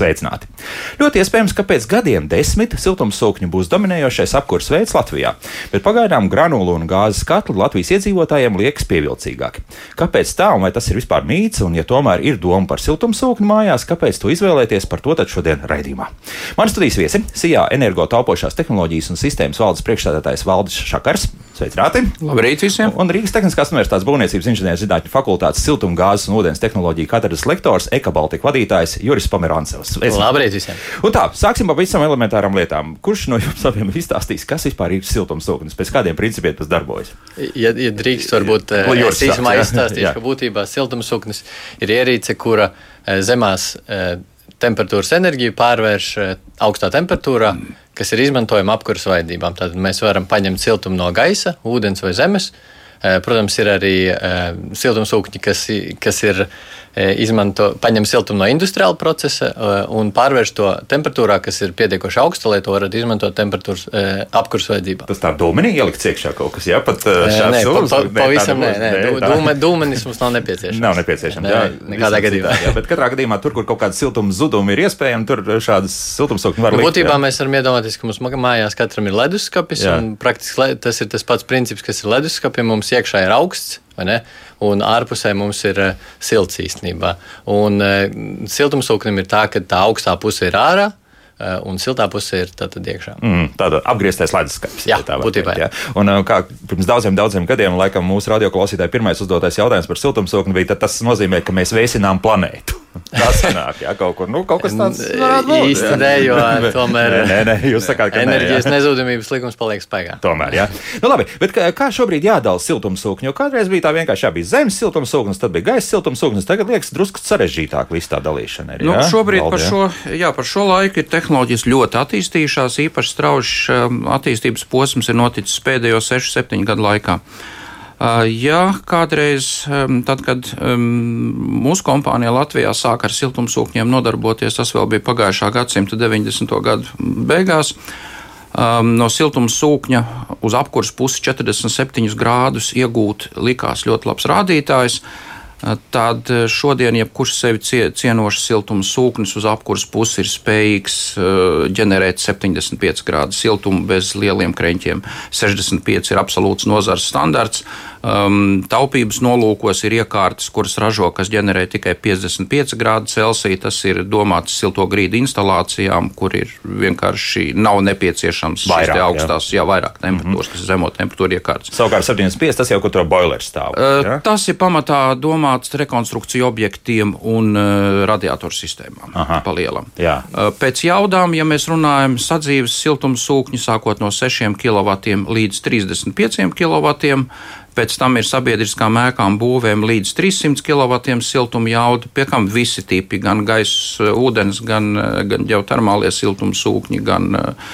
vieglāk dzīvot. Esiet sveicināti! Ļoti iespējams, ka pēc gadiem desmit siltumsūkņi būs dominējošais apkurss veids Latvijā, bet pagaidām granulu un gāzes katli Latvijas iedzīvotājiem liekas pievilcīgāki. Kāpēc tā un vai tas ir vispār mīts, un ja tomēr ir doma par siltumsūkni mājās, kāpēc to izvēlēties, par to tad šodien raidījumā. Mani studijas viesi - Sijā energo taupošās tehnoloģijas un sistēmas valdes priekšstādātājs Valdis Šakars. Sveicināti! Labrīt visiem! Un Rīgas Tehniskās Universitātes Būvniecības inženierzinātņu fakultātes siltumgāzes un ūdens tehnoloģiju katedras lektors Eka Baltika vadītājs Juris Pomerāncevs. Labrīt visiem! Un tā, sāksim ar pavisam elementārām lietām. Kurš no jums abiem izstāstīs, kas vispār ir siltumsūknis, pēc kādiem principiem tas darbojas? Ja, ja drīkst, varbūt Juris es īsumā izstāstīšu, ka būtībā siltumsūknis ir ierīce, kura eh, zemās eh, temperatūras enerģiju pārvērš eh, augstā temperatūrā, kas ir izmantojama apkurss vajadzībām. Tad mēs varam paņemt siltumu no gaisa, ūdens vai zemes. Eh, Protams, ir arī eh, siltumsūkņi, kas, kas ir eh, izmanto, paņem siltumu no industriāla procesa eh, un pārvērš to temperatūrā, kas ir pietiekoši augsta, lai to varētu izmantot temperatūras eh, apkurss vajadzībām. Tas tā dūmenī ielikts iekšā kaut kas, jā, pat Nē, šāds nē, pa, pa, nē, pavisam nē, nē. Tā- dūme- Dūmenis mums nav nepieciešams. Nav nepieciešams. Nē, jā, nekādā gadījumā. Jā, bet katrā gadījumā, tur, kur kaut kāda siltuma zuduma ir iespējama, tur šādas siltumsūkņi var Nu, likt. būtībā jā. mēs varam iedomāties, ka mums mājās katram ir leduskapis. Jā. un Praktiski tas ir tas pats princips, kas ir leduskapim. Mums iekšā ir augsts? Un ārpusē mums ir uh, silts īstenībā. Un uh, siltumsūknim ir tā, ka tā augstā puse ir ārā. uh, Un siltā puse ir tātad iekšā. Mm, tāda apgrieztais leduskapis. Jā, tā būtībā, teikt, jā. Un, kā pirms daudziem, daudziem gadiem, laikam, mūsu radioklausītāji pirmais uzdotais jautājums par siltumsūkni bija, tad tas nozīmē, ka mēs vēsinām planētu. Tā sanāk, jā, kaut kur, nu, kaut kas tāds Īsti nē, jo tomēr Nē, nē, nē, jūs sakāt, ka nē, enerģijas jā. nezudamības likums paliek spēkā. Tomēr, jā. Nu, labi, bet kā, kā šobrīd jādala siltumsūkņi? Jo kādreiz bija tā vienkārši, jā, bija zemes siltumsūknis, tad bija gaisa siltumsūknis. Tagad liekas, drusku sarežģītāk viss tā dalīšana. Ir, Nu, jā? šobrīd par Valdi, jā? šo, jā, par šo laiku ir tehnoloģijas ļoti attīstījušās. Īpaši strauji um, attīstības posms ir noticis pēdējo 6-7 gadu laikā. Uh, Jā, kādreiz, tad, kad mūsu kompānija Latvijā sāka ar siltumsūkņiem nodarboties, tas vēl bija pagājušā gadsimta 90. gadu beigās. No siltuma sūkņa uz apkurses pusi 47 grādus iegūt likās ļoti labs rādītājs. Uh, Tad uh, šodien jebkurš sevi cie- cienošs siltuma sūknis uz apkurses pusi ir spējīgs uh, ģenerēt 75 grādu siltumu bez lieliem kreņķiem. 65 ir absolūts nozars standarts. Um, taupības nolūkos ir iekārtas, kuras ražo, kas ģenerē tikai 55 grādu Celsija. Tas ir domāts silto grīdu instalācijām, kur ir vienkārši nav nepieciešams Vairāk, te jā. augstās, jā, vairāk temperatūras, kas ir zemo temperatūru iekārtas. Savukārt 75, tas jau kur tur boilers stāv. Uh? Tas ir pamatā domāts rekonstrukciju objektiem un uh, radiatoru sistēmām. Aha. Palielam. Jā. Uh, Pēc jaudām, ja mēs runājam sadzīves siltuma sūkņi, sākot no 6 kW līdz 35 kW, pēc tam ir sabiedriskām ēkām būvēm līdz 300 kW siltuma jauda, pie kam visi tipi, gan gaisa, ūdens, gan, uh, gan ģeotermālie siltuma sūkņi, gan uh,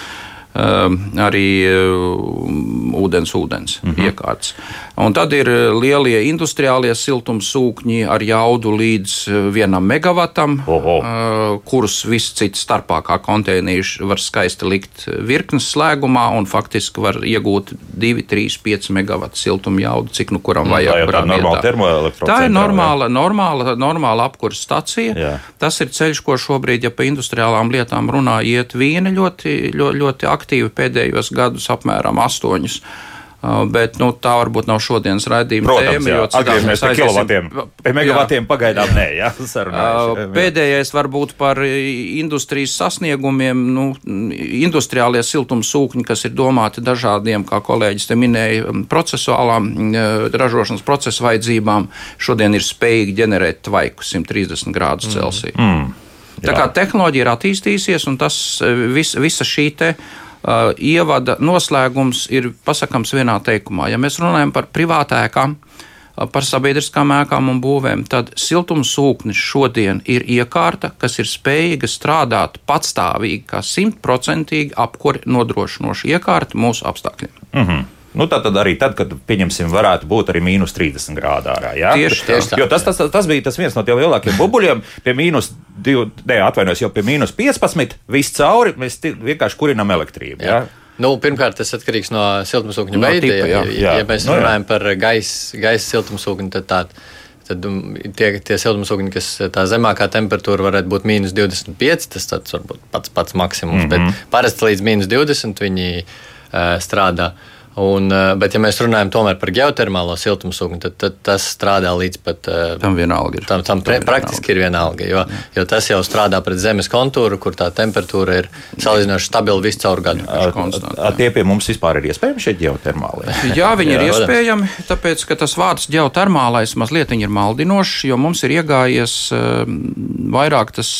arī uh, ūdens, ūdens mm -hmm. iekārtas. Un tad ir uh, lielie industriālie siltumsūkņi ar jaudu līdz uh, vienam megavatam, Oho. uh, kurus viss cits starpā kā konteinerīši var skaisti likt virknes slēgumā un faktiski var iegūt 2, 3, 5 megavatu siltumu jaudu, cik nu kuram tā vajag. jau kurā tāda normāla vietā. termoelektrocentrāla, Tā ir normāla, normāla, normāla apkurss stacija. Jā. Tas ir ceļš, ko šobrīd, ja par industriālām lietām runā, iet viena ļoti, ļoti, ļoti aktīvi pēdējos gadus, apmēram astoņus. Uh, Bet nu, tā varbūt nav šodienas raidījuma Protams, tēma. jā, atgriežamies pie kilovatiem. Pie megavatiem pagaidām nē, jā, sarunājuši. Uh, Pēdējais varbūt par industrijas sasniegumiem. Nu, industriālie siltumsūkņi, kas ir domāti dažādiem, kā kolēģis te minēja, um, procesuālām uh, ražošanas procesa vajadzībām, šodien ir spējīgi ģenerēt tvaiku 130 grādus Celsija. Mm. Tā kā tehnoloģija ir attīstījusies, un tas vis, visa šī te. Uh, ievada noslēgums ir pasakāms vienā teikumā. Ja mēs runājam par privātēkām, uh, par sabiedriskām ēkām un būvēm, tad siltumsūknis šodien ir iekārta, kas ir spējīga strādāt patstāvīgi, kā simtprocentīgi apkuri nodrošinoša iekārta mūsu apstākļiem. Mm -hmm. Nu, tā tad arī tad, kad, pieņemsim, varētu būt arī mīnus 30 grādā ārā. Jā? Tieši. Tieši tā. Jo tas, tas, tas bija tas viens no tiem lielākiem bubuļiem. Pie mīnus 2, ne, atvainojos, jau pie mīnus 15 viss cauri, mēs vienkārši kurinām elektrību. Jā? Jā? Nu, pirmkārt, tas atkarīgs no siltumsūkņa No veida. tipa, ja, jā. ja, Jā. ja mēs Nu, jā. runājam par gaisa, gaisa siltumsūkni, tad tā, Tad um, tie, tie siltumsūkņi, kas tā zemākā temperatūra varētu būt mīnus 25, tas tāds varbūt pats, pats maksimums. Mm -hmm. Bet parasti līdz mīnus 20 viņi uh, strādā. Uh, Un, eh, bet, ja mēs runājam par geotermālo siltumsūkni, tad, tad tas strādā līdz pat eh, tam vienalga. Ir. Tam, tam, tam praktiski ir vienalga, jo, jo tas jau strādā pret zemes kontūru, kur tā temperatūra ir salīdzinoši stabila visu caur gadu. A, tie pie mums vispār ir iespējami šie geotermālie? Jā, viņi Jā, ir iespējami, tāpēc, ka tas vārds geotermālais mazliet ir maldinošs, jo mums ir iegājies ehm, vairāk tas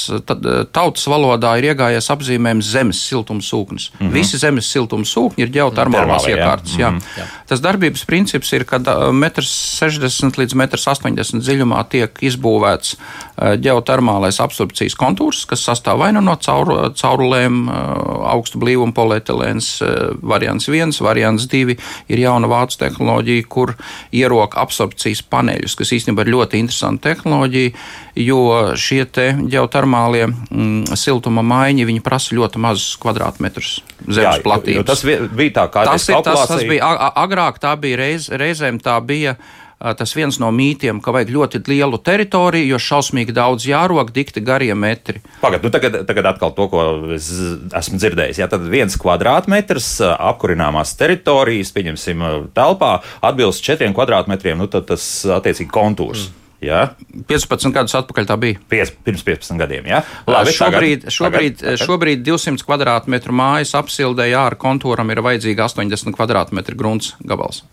tautas valodā ir iegājies apzīmējums zemes siltumsūknis. Mm -hmm. Visi zemes siltumsūkņi ir geotermālās iekārtas iekārtas. Jā. Mm -hmm. jā. Tas darbības princips ir, ka 1,60 m līdz 1,80 m dziļumā tiek izbūvēts ģeotermālais absorpcijas kontūrs, kas sastāv vai nu no caur, caurulēm, augstu blīvuma polietilēns, variants 1, variants 2 ir jauna vācu tehnoloģija, kur ieroka absorpcijas paneļus, kas īstenībā ir ļoti interesanta tehnoloģija, jo šie ģeotermālie mm, siltuma maiņi prasa ļoti mazus kvadrātmetrus zemes platības. Tas bija tā kā tas ir tas, tas bija agrāk, tā bija reiz, reizēm tā bija. Tas viens no mītiem, ka vajag ļoti lielu teritoriju, jo šausmīgi daudz jārok, dikti garie metri. Pagaidiet, nu tagad, tagad atkal to, ko es esmu dzirdējis. Jā, tad viens kvadrātmetrs apkurināmās teritorijas, pieņemsim, telpā atbilst četriem kvadrātmetriem, nu tad tas attiecīgi kontūrs. Mm. Ja? 15 gadus atpakaļ tā bija. Pies, pirms 15 gadiem. Ja? Labi, šobrīd, tagad, šobrīd, tagad, šobrīd 200 km2 mājas apsildē ārā kontūram ir vajadzīga 80 km2 grunts gabals.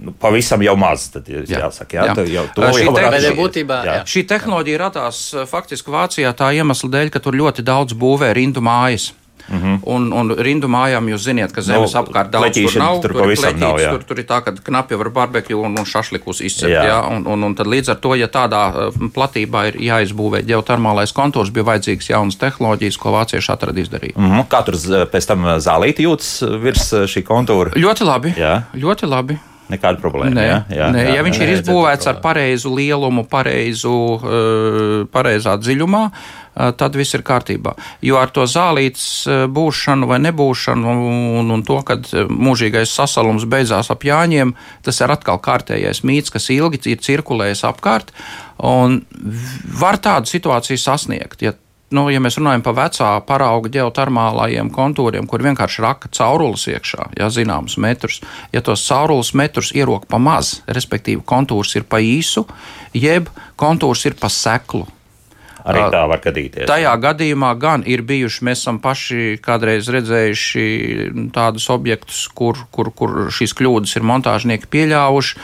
Nu, pavisam jau maz, tad jā. jāsaka. Jā, jā. Jau, šī, jau te, būtībā, jā. šī tehnoloģija radās faktiski Vācijā tā iemesla dēļ, ka tur ļoti daudz būvē rindu mājas. Mm -hmm. un, un rindu mājām jūs zināt, ka zemes no, apkārt daudz tur nav. Tur, tur, leķīts, nav jā. tur, tur ir tā, ka knapi var barbekju un, un šašlikus izcept. Jā. Jā, un, un, un tad līdz ar to, ja tādā uh, platībā ir jāizbūvē ģeotermālais kontūrs, bija vajadzīgs jaunas tehnoloģijas, ko vācieši atrada izdarīt. Mm -hmm. Kā tur pēc tam zālīti jūtas virs šī kontūra? Ļoti labi. Jā. Ļoti labi. Nekāda problēma. Nē, jā, jā, nē, jā, ja viņš jā, ir izbūvēts ar pareizu lielumu, pareizu, uh, pareizā dziļumā, uh, tad viss ir kārtībā. Jo ar to zālītes uh, būšanu vai nebūšanu un, un to, ka mūžīgais sasalums beidzās ap jāņiem, tas ir atkal kārtējais mīts, kas ilgi ir cirkulējis apkārt. Un var tādu situāciju sasniegt. Ja nu, ja mēs runājam par vecā parauga geotermālajiem kontūriem, kur vienkārši raka caurules iekšā, ja zināms metrus, ja tos caurules metrus ierok pa maz, respektīvi kontūrs ir pa īsu, jeb kontūrs ir pa seklu. Arī tā var gadīties. Tajā gadījumā gan ir bijuši, mēs esam paši kādreiz redzējuši tādus objektus, kur, kur, kur šīs kļūdas ir montāžnieki pieļāvuši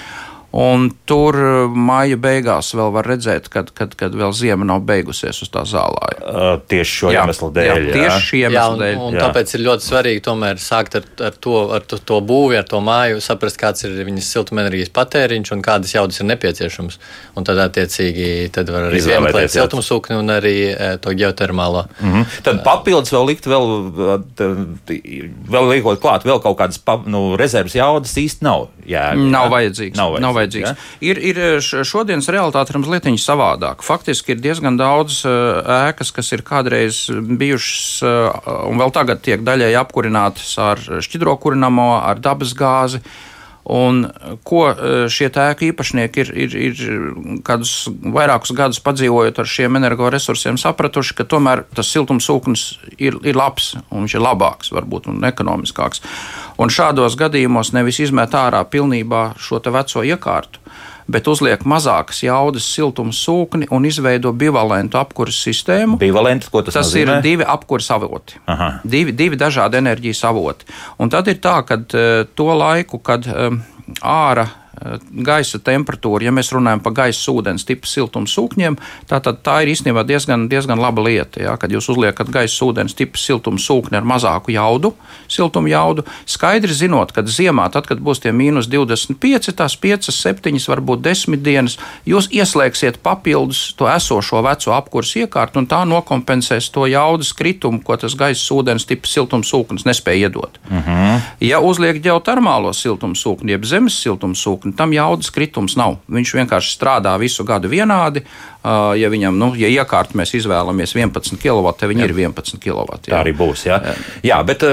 Un tur uh, māja beigās vēl var redzēt, kad, kad, kad vēl ziema nav beigusies uz tā zālāja. Uh, tieši šo jā, iemeslu dēļ. Jā, tieši šī iemesla dēļ. Un, un jā. tāpēc ir ļoti svarīgi tomēr sākt ar, ar, to, ar to, to būvi, ar to māju, saprast, kāds ir viņas siltumenerģijas patēriņš un kādas jaudas ir nepieciešams. Un tad, attiecīgi, tad var arī izvēlēties siltumsūkni un arī e, to geotermālo. Mm -hmm. Tad papildus vēl likt, vēl, vēl liekot klāt, vēl kaut kādas nu, rezerves jaudas īsti nav. Jā, nav vajadzīgs. Nav vajadzīgs. Nav vajadzīgs. Ja? Ir, ir šodienas realitāte ir mazliet savādāka. Faktiski ir diezgan daudz ēkas, kas ir kādreiz bijušas un vēl tagad tiek daļēji apkurinātas ar šķidro kurinamo, ar dabas gāzi. Un ko šie tēku īpašnieki ir, ir, ir kādus vairākus gadus padzīvojot ar šiem energoresursiem, sapratuši, ka tomēr tas siltumsūknis ir, ir labs un viņš ir labāks, varbūt un ekonomiskāks. Un šādos gadījumos nevis izmet ārā pilnībā šo veco iekārtu, bet uzliek mazākas jaudas siltuma sūkni un izveido bivalentu apkurses sistēmu. Bivalentu, ko tas, tas nozīmē? ir divi apkurses avoti. Divi, divi dažādi enerģijas avoti. Un tad ir tā, ka eh, to laiku, kad eh, ārā gaisa temperatūra, ja mēs runājam par gaisa ūdens tipu siltuma sūkņiem, tā, tā ir īstenībā diezgan, diezgan laba lieta. Ja, kad jūs uzliekat gaisa ūdens tipu siltuma sūkni ar mazāku jaudu, siltuma jaudu, skaidri zinot, ka ziemā, tad, kad būs tie mīnus 25, tās 5, 7, varbūt 10 dienas, jūs ieslēgsiet papildus to esošo veco apkursu iekārtu, un tā nokompensēs to jaudas kritumu, ko tas gaisa ūdens tipu siltuma sūknis nespēja iedot. Uh mhm. -huh. Ja uzliek ģeotermālo siltuma sūkni, jeb zemes siltuma sūkni, tam jaudas kritums nav. Viņš vienkārši strādā visu gadu vienādi. Ja viņam, nu, ja iekārtu mēs izvēlamies 11 kW, tad viņi jā. ir 11 kW. Jā. Tā arī būs. Jā, jā. jā bet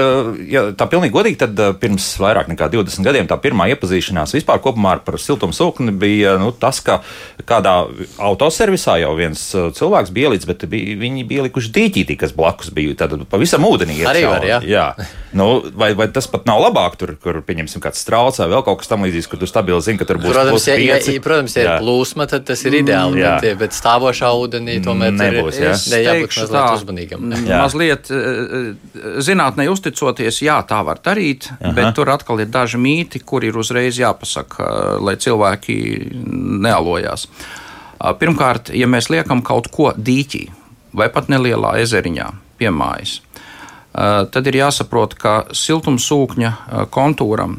ja tā pilnīgi godīgi, tad pirms vairāk nekā 20 gadiem tā pirmā iepazīšanās vispār kopumā par siltumsūkni bija nu, tas, ka kādā autoservisā jau viens cilvēks bija ielicis, bet bija, viņi bija likuši dīķītī, kas blakus bija. Tad pavisam ūdenī. Arī var, jā. jā. Nu, vai, vai tas pat nav labāk, tur, kur pieņemsim kāds strāls vai vēl kaut kas tamlīdzīgs, kur tu stabili zini, ka tur būs protams, ja, ja, protams, ja jā. ir plūsma, tad tas ir ideāli. Mm, bet, bet stāvošā ūdenī tomēr nebūs. Ir, jā, jābūt mazliet uzmanīgam. Jā. Mazliet eh, zinātnē uzticoties, jā, tā var darīt, Aha. bet tur atkal ir daži mīti, kur ir uzreiz jāpasaka, lai cilvēki nealojās. Pirmkārt, ja mēs liekam kaut ko dīķī vai pat nelielā ezeriņā pie mājas, tad ir jāsaprot, ka siltumsūkņa kontūram,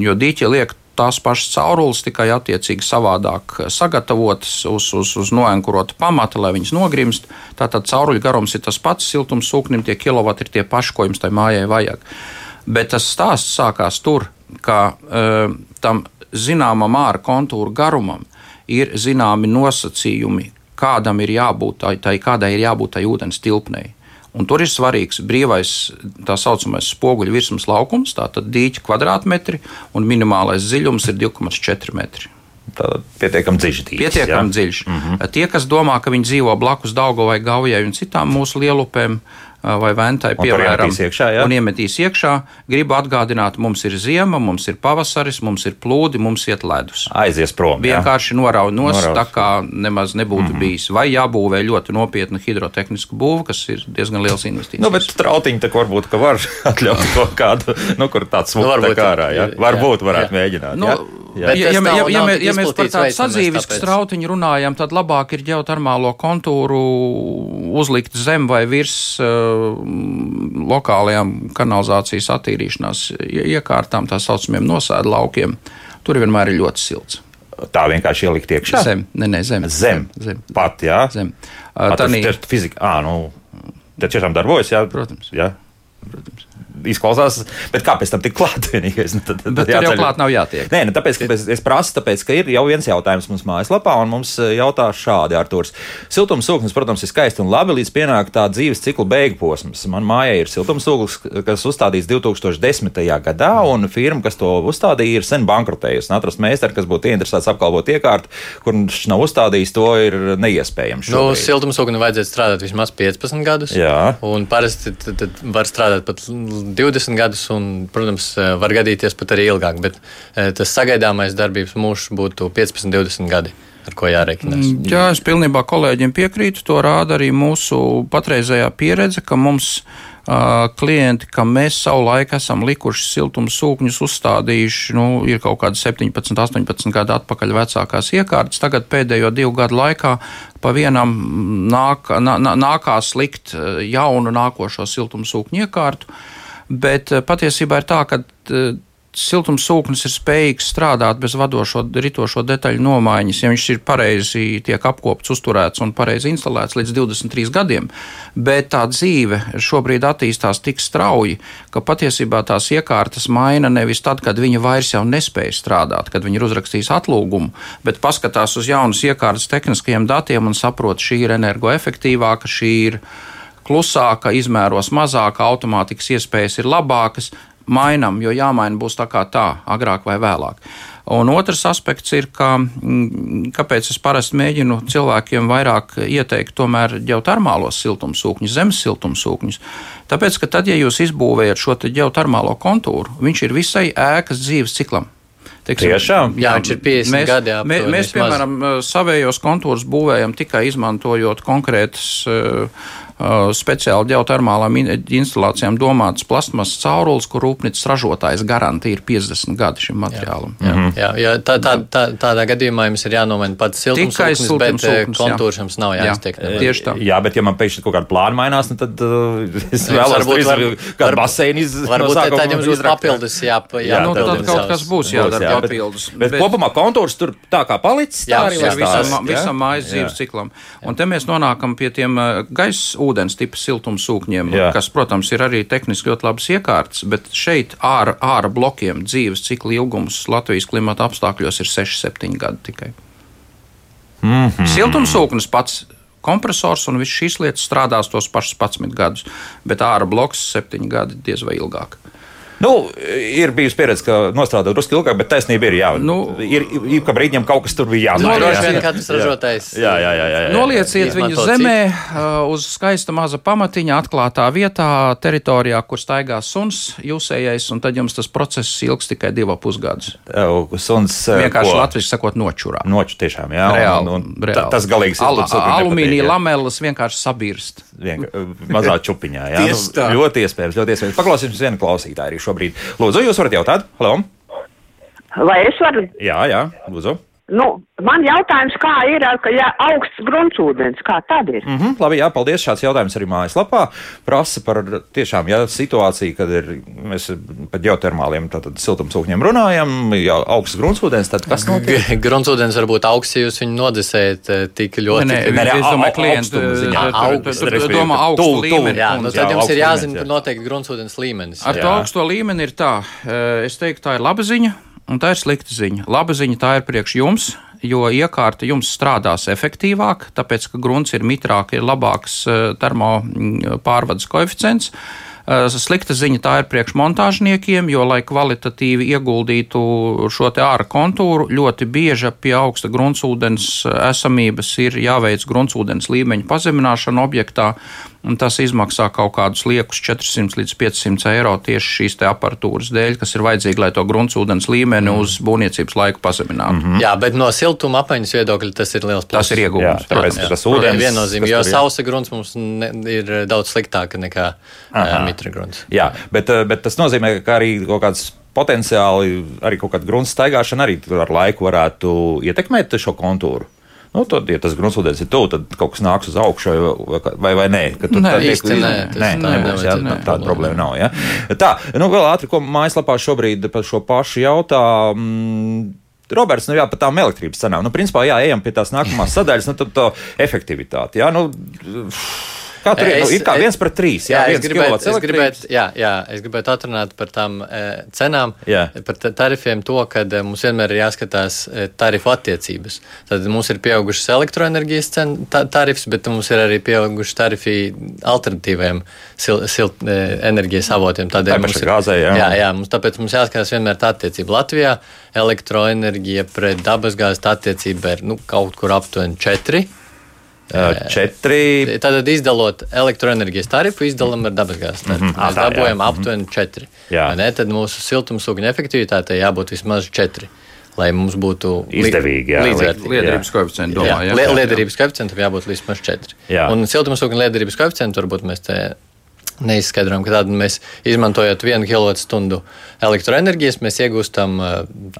jo dīķi liek tās pašas caurules, tikai attiecīgi savādāk sagatavotas uz, uz, uz noenkurota pamata, lai viņas nogrimst. Tātad cauruļu garums ir tas pats, siltums sūknim tie kilovati ir tie paši, ko jums tai mājai vajag. Bet tas stāsts sākās tur, ka uh, tam zināmam ārā kontūra garumam ir zināmi nosacījumi, kādam ir jābūt tai, tai kādai ir jābūt tai ūdens tilpnei. Un tur ir svarīgs brīvais tā saucamais spoguļu virsmas laukums, tātad dīķa kvadrātmetri, un minimālais dziļums ir 2,4 metri. Tā pietiekami dziļš. Pietiekami dziļš. Mm -hmm. Tie, kas domā, ka viņi dzīvo blakus Daugovai, Gaujai un citām mūsu lielupēm, uh, vai ventai, piemēram, iekšā, ja? un iemetīs iekšā. Gribu atgādināt, mums ir ziema, mums ir pavasaris, mums ir plūdi, mums iet ledus. Aizies prom. Vienkārši norauj nost, tā kā nemaz nebūtu mm -hmm. bijis. Vai jābūvē ļoti nopietna hidrotehniska būva, kas ir diezgan liels investīcijas. Nu, bet trautiņi tā varbūt, ka var atļaut kaut kādu, nu, kur tāds nu, tā kā ārā, ja? Varbūt varētu jā. mēģināt. Nu, ja? Jā. Ja, ja, ja, ja, ja mēs par tādu sadzīvisku strautiņu runājam, tad labāk ir ģeotermālo kontūru uzlikt zem vai virs uh, lokālajām kanalizācijas attīrīšanās iekārtām, tā saucamiem nosēdu laukiem. Tur vienmēr ir ļoti silts. Tā vienkārši ielikt iekšā. Zem, ne, ne, zem. Zem. zem. Pat, jā. Zem. Uh, tā ir fizika. Ā, nu, tas tiešām darbojas, jā. Protams. Jā. Protams izklausās, bet kāpēc tam tik klāt vienīgais? Nu, tad, tad bet tur jau klāt nav jātiek. Nē, nu, tāpēc, ka es, es prasu, tāpēc, ka ir jau viens jautājums mums mājaslapā, un mums eh, jautā šādi Artūrs. Siltumsūknis, protams, ir skaisti un labi, līdz pienāk tā dzīves cikla beigu posms. Man mājā ir siltumsūknis, kas uzstādīts 2010. gadā, un firma, kas to uzstādīja, ir sen bankrotējusi. Atrast meistaru, kas būtu interesēts apkalpot iekārtu, kur viņš nav uzstādījis, to ir neiespējams. Nu, siltumsūkni vajadzētu strādāt vismaz 15 gadus. Jā. Un parasti tad, tad var strādāt pat 20 gadus, un, protams, eh, var gadīties pat arī ilgāk, bet eh, tas sagaidāmais darbības mūžs būtu 15, 20 gadi. Ar ko jārēķinās? Mm, jā, es pilnībā kolēģiem piekrītu. To rāda arī mūsu patreizējā pieredze, ka mums uh, klienti, kam mēs savulaik esam likuši siltums sūkņus uzstādījuši, nu, ir kaut kādi 17, 18 gadu atpakaļ vecākās iekārtas. Tagad pēdējo divu gadu laikā pa vienam nāk, nā, nākās likt jaunu nākošo siltums sūkņu iekārtu. Uh, Bet eh, patiesībā ir tā, ka eh, siltumsūknis ir spējīgs strādāt bez vadošo, ritošo detaļu nomaiņas, ja viņš ir pareizi tiek apkopts, uzturēts un pareizi instalēts līdz 23 gadiem. Bet tā dzīve šobrīd attīstās tik strauji, ka patiesībā tās iekārtas maina nevis tad, kad viņa vairs jau nespēja strādāt, kad viņi ir uzrakstījis atlūgumu, bet paskatās uz jaunas iekārtas tehniskajiem datiem un saprot, šī ir energoefektīvāka, šī ir klusāka, izmēros mazāka, automātikas iespējas ir labākas. Mainam, jo jāmaina būs tā kā tā, agrāk vai vēlāk. Un otrs aspekts ir, ka, mm, kāpēc es parasti mēģinu cilvēkiem vairāk ieteikt tomēr ģeotermālos siltumsūkņus, zemes siltumsūkņus. Tāpēc, ka tad, ja jūs izbūvējat šo ģeotermālo kontūru, viņš ir visai ēkas dzīves ciklam. Teiksim, Tiešām? Jā, viņš ir 50 mēs, gadi. Mē, mēs, piemēram, savējos kontūrus būvējam tikai izmantojot konkrētas Uh, speciāli ģeotermālām instalācijām domātas plasmasas caurules, kur rūpnīcas ražotājs garantija ir 50 gadi šim materiālam. Jā, jā, jā, jā tā, tā, tā, tādā gadījumā jums ir jānomaina pats siltumsūknis, bet eh, kontūrs jums nav jāiztiek. Jā. Tieši tā. Jā, bet ja man pēkšņi kaut kāda plāna mainās, nu tad uh, es vēlos varbūt kādu baseinu izdarīt. Varbūt no tad jums būs papildus jā, jā, nu, tad kaut kas būs jādara papildus. Bet, bet kopumā kontūrs tur tā kā palicis, tā arī visam mājas dzīves ciklam. Un te mēs nonākam pie tiem gaisa ūdens tipa siltumsūkņiem, Jā. kas, protams, ir arī tehniski ļoti labas iekārtas, bet šeit ārā, ārā blokiem dzīves cikla ilgums Latvijas klimata apstākļos ir 6-7 gadi tikai. Mm. -hmm. Siltumsūknis pats kompresors un viss šīs lietas strādās tos pašus 11 gadus, bet ārā bloks 7 gadi diez vai ilgāk. Nu, ir bijusi pieredze, ka nostrādā drusku ilgāk, bet taisnība ir. Jā, Nu, ir ik pa brīdim kaut kas tur bija Nu, jāmaina. droši jā. vien katrs ražotājs. Jā, jā, jā. jā, jā. Nolieciet viņu zemē, uh, uz skaista maza pamatiņa, atklātā vietā, teritorijā, kur staigā suns, jūsējais, un tad jums tas process ilgs tikai divus pusgadus. Suns eh, Vienkārši latviešu sakot, nočurā. Noču tiešām, jā. Reāli, un, un, reāli. ta- Tas galīgi Al- Alumīnija jā. lameles vienkārši sabirst. Vienka, mazā čupiņā. Jā, Tieši tā. ļoti iespējams, ļoti iespējams. Paklausīsimies vienu klausītāju arī šobrīd. Lūdzu, jūs varat jautāt? Halo? Vai es varu? Jā, jā, lūdzu. Nu, man jautājums, kā ir, ar- ka ja augsts gruntsūdens, kā tad ir? Mm -hmm, labi, jā, paldies. Šāds jautājums arī mājaslapā prasa par tiešām jā, situāciju, kad ir, mēs par ģeotermāliem tātad, siltumsūkņiem runājam, ja augsts gruntsūdens, tad kas notiek? Gruntsūdens var būt augsts, ja jūs viņu nodesējat eh, tik ļoti. Nē, nē, nē, es domāju, klientu augstuma ziņā. Augsts, domā ka augstu tuvu- tuvu. līmeni. Jā, nu tad jums ir augsts jāzina, līmenis, jā. noteikti gruntsūdens līmenis. Ar to augsto līmeni ir tā, eh, es teiktu, tā ir laba ziņa, un tā ir slikta ziņa. Laba ziņa tā ir priekš jums, jo iekārta jums strādās efektīvāk, tāpēc, ka grunts ir mitrāk, ir labāks eh, termo mm, pārvades koeficients. Eh, Slikta ziņa tā ir priekš montāžniekiem, jo, lai kvalitatīvi ieguldītu šo te ārā kontūru, ļoti bieži pie augsta gruntsūdens eh, esamības ir jāveic gruntsūdens līmeņa pazemināšana objektā, un tas izmaksā kaut kādus liekus 400 līdz 500 eiro tieši šīs te aparatūras dēļ, kas ir vajadzīga, lai to gruntsūdens līmeni uz būvniecības laiku pazeminātu. Mm -hmm. Jā, bet no siltuma apmaiņas viedokļa tas ir liels Tas ir Jā, iegūms. tāpēc Jā, tas ūdens. viennozīmīgi, jo sausa grunts mums ne, ir daudz sliktāka nekā uh, mitra grunts. Jā, bet, eh, bet tas nozīmē, ka arī kaut kāds potenciāli, arī kaut kāda grunts staigāšana arī ar laiku varētu ietekmēt šo kontūru. Nu, tad, ja tas gruntsūdens ir tuvu, tad kaut kas nāks uz augšu, vai, vai, vai nē? Ka tur Nē, īsti nē, tas nē, tā nebūs, jā, nē. tāda problēma nav. Ja? Tā, nu vēl ātri, ko mājaslapā šobrīd par šo pašu jautā. Mm, Roberts, nu jā, par tām elektrības cenām. Nu, principā, jā, ejam pie tās nākamās sadaļas, nu, tad tā efektivitāte. Jā, nu, kā tur ir? Es- ir kā viens pret trīs. Jā, Jā, es gribētu, es, gribētu, jā, jā, es gribētu atrunāt par tām e, cenām, Jā. par ta- tarifiem, to, ka e, mums vienmēr ir jāskatās e, tarifu attiecības. Tad mums ir pieaugušas elektroenerģijas cen, ta, tarifs, bet mums ir arī pieauguši tarifi alternatīviem sil, sil, e, enerģijas avotiem. Tādēļ mums pašai ir gāzei, jā. jā, jā, mums, tāpēc mums jāskatās vienmēr tā attiecība. Latvijā elektroenerģija pret dabasgāzes tā attiecība ir nu, kaut kur aptuveni 4. Ā, Četri. Tātad, izdalot elektroenerģijas tarifu, izdalām ar dabasgāzes tarifu. Mm -hmm. Mēs tā, jā. dabūjam aptuveni 4. Jā. Vai Ne, tad mūsu siltumsūkņa efektivitātei jābūt vismaz 4, lai mums būtu Izdevīgi, jā. Liederības koeficientu Jā, jā. li- liederības koeficientam jābūt vismaz 4. Jā. Un siltumsūkņa liederības koeficientu varbūt mēs te neizskaidrojam, ka tādu mēs izmantojot 1 kWh elektroenerģijas, mēs iegūstam uh,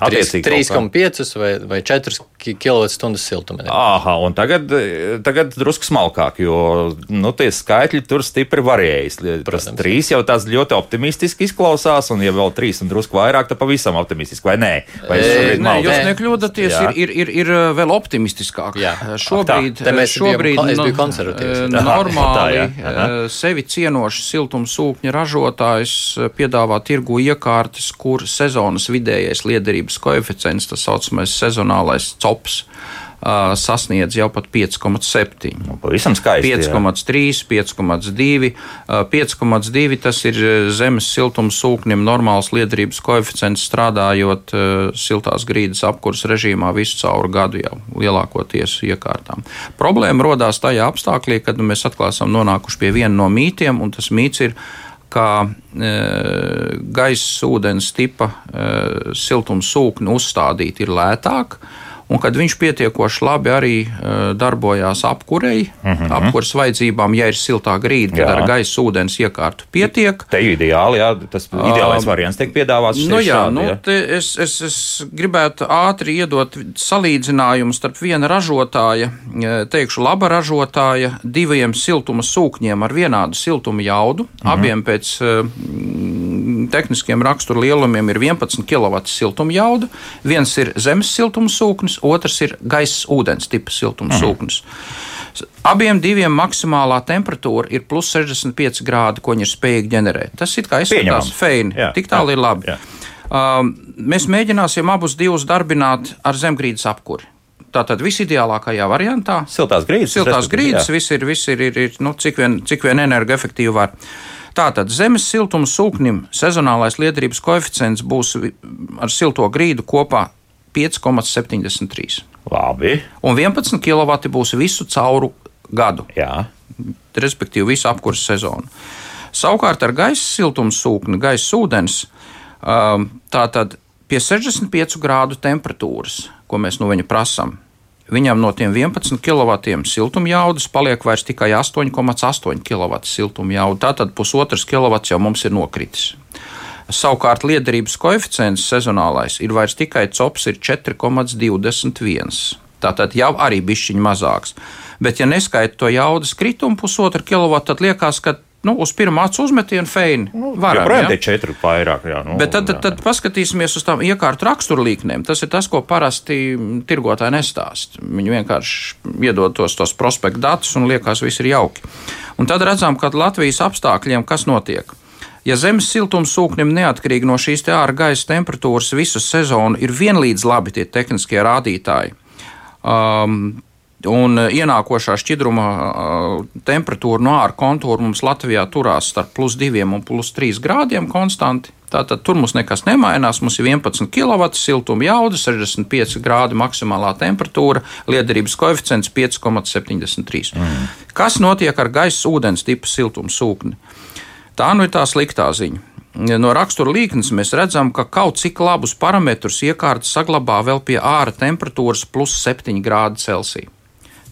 Attiecīgi kaut 3,5 vai, vai 4 kWh siltuma. Aha, un tagad, tagad drusku smalkāk, jo nu, tie skaitļi tur stipri varējas. Tas Protams. trīs jau tāds ļoti optimistiski izklausās, un ja vēl trīs un drusku vairāk, tad pavisam optimistiski, vai nē? Vai E, Nē, jūs nekļūdaties, Jā. ir, ir, ir, ir uh, vēl optimistiskāk. Jā. Šobrīd, Te mēs bijām šobrīd ko- es biju nu, konservatīvs. uh, normāli tā, jā. Uh, sevi cienošs siltumsūkņa ražotājs uh, piedāvā tirgu iekārtas, kur sezonas vidējais liederības koeficients, tas saucamais sezonālais cops, uh, sasniedz jau pat 5,7. Nu, Pavisam skaisti. jā. 5,3, 5,2. Uh, 5,2 tas ir zemes siltums sūknim normāls liederības koeficients strādājot siltās grīdas apkurs režīmā visu cauru gadu jau lielākoties iekārtām. Problēma rodās tajā apstākļā, kad mēs atkal esam nonākuši pie viena no mītiem, un tas mīts ir, ka e, gaisa ūdens tipa e, siltums sūkni uzstādīt ir lētāk. Un kad viņš pietiekoši labi arī uh, darbojās apkurei, uh -huh. apkures vajadzībām, ja ir siltā grīda, tad Jā. ar gaisa ūdens iekārtu pietiek. Te ideāli, jā, tas ideālais variants tiek piedāvāts. Nu, jā, šādi, nu, jā. te es, es, es gribētu ātri iedot salīdzinājumu starp viena ražotāja, eh, teikšu, laba ražotāja, diviem siltuma sūkņiem ar vienādu siltuma jaudu. Mhm. Abiem pēc mm, tehniskiem rakstura lielumiem ir 11 kW siltuma jauda. Viens ir zemes siltuma sūknis, otrs ir gaisa ūdens tipa siltuma Mhm. Abiem diviem maksimālā temperatūra ir plus 65 grādi, ko viņi ir spējīgi ģenerēt. Tas ir kā izskatās feini. Jā, Tik tālu jā, ir labi. jā. Um, mēs mēģināsim abus divus darbināt ar zemgrīdas apkuri. Tātad visideālākajā variantā Siltās grīdas. siltās grīdas, viss ir, viss ir, ir, ir nu, cik vien, cik vien energoefektīvi var. Tātad zemes siltuma sūknim sezonālais liederības koeficients būs ar silto grīdu kopā 5,73. Labi. Un 11 kW būs visu cauru gadu, Jā. respektīvi visu apkurses sezonu. Savukārt ar gaisa siltuma sūkni, gaisa ūdens, um, tātad pie 65 grādu temperatūras, ko mēs no viņa prasām, viņam no tiem 11 kW siltuma jaudas paliek vairs tikai 8,8 kW siltuma jauda. Tātad pusotrs kW jau mums ir nokritis. Savukārt liederības koeficients sezonālais ir vairs tikai cops, ir 4,21. Tātad jau arī bišķiņš mazāks. Bet, ja neskaita to jaudas kritumu pusotru kilovatu, tad liekas, ka nu, uz pirmā acu uzmetienu feini varam. Joprojām ja? četri vairāk. Jā, nu, Bet tad, tad, jā. tad paskatīsimies uz tām iekārtu raksturlīknēm. Tas ir tas, ko parasti tirgotāji nestāst. Viņi vienkārši iedod tos, tos prospektu datus un liekas, viss ir jauki. Un tad redzam, ka Latvijas apstākļiem kas notiek. Ja zemes siltums sūknim neatkarīgi no šīs te ārā gaisa temperatūras visu sezonu ir vienlīdz labi tie tehniskie rādītāji, um, un ienākošā šķidruma uh, temperatūra no ārā kontūra mums Latvijā turās starp plus 2 un plus 3 grādiem konstanti. Tātad tur mums nekas nemainās. Mums ir 11 kW siltuma jauda, 65 grādi maksimālā temperatūra, liederības koeficients 5,73. Mm. Kas notiek ar gaisa ūdens tipu siltuma sūkni? Tā nu ir tā sliktā ziņa. No rakstura līknes mēs redzam, ka kaut cik labus parametrus iekārta saglabā vēl pie ārā temperatūras plus 7 grādi Celsija.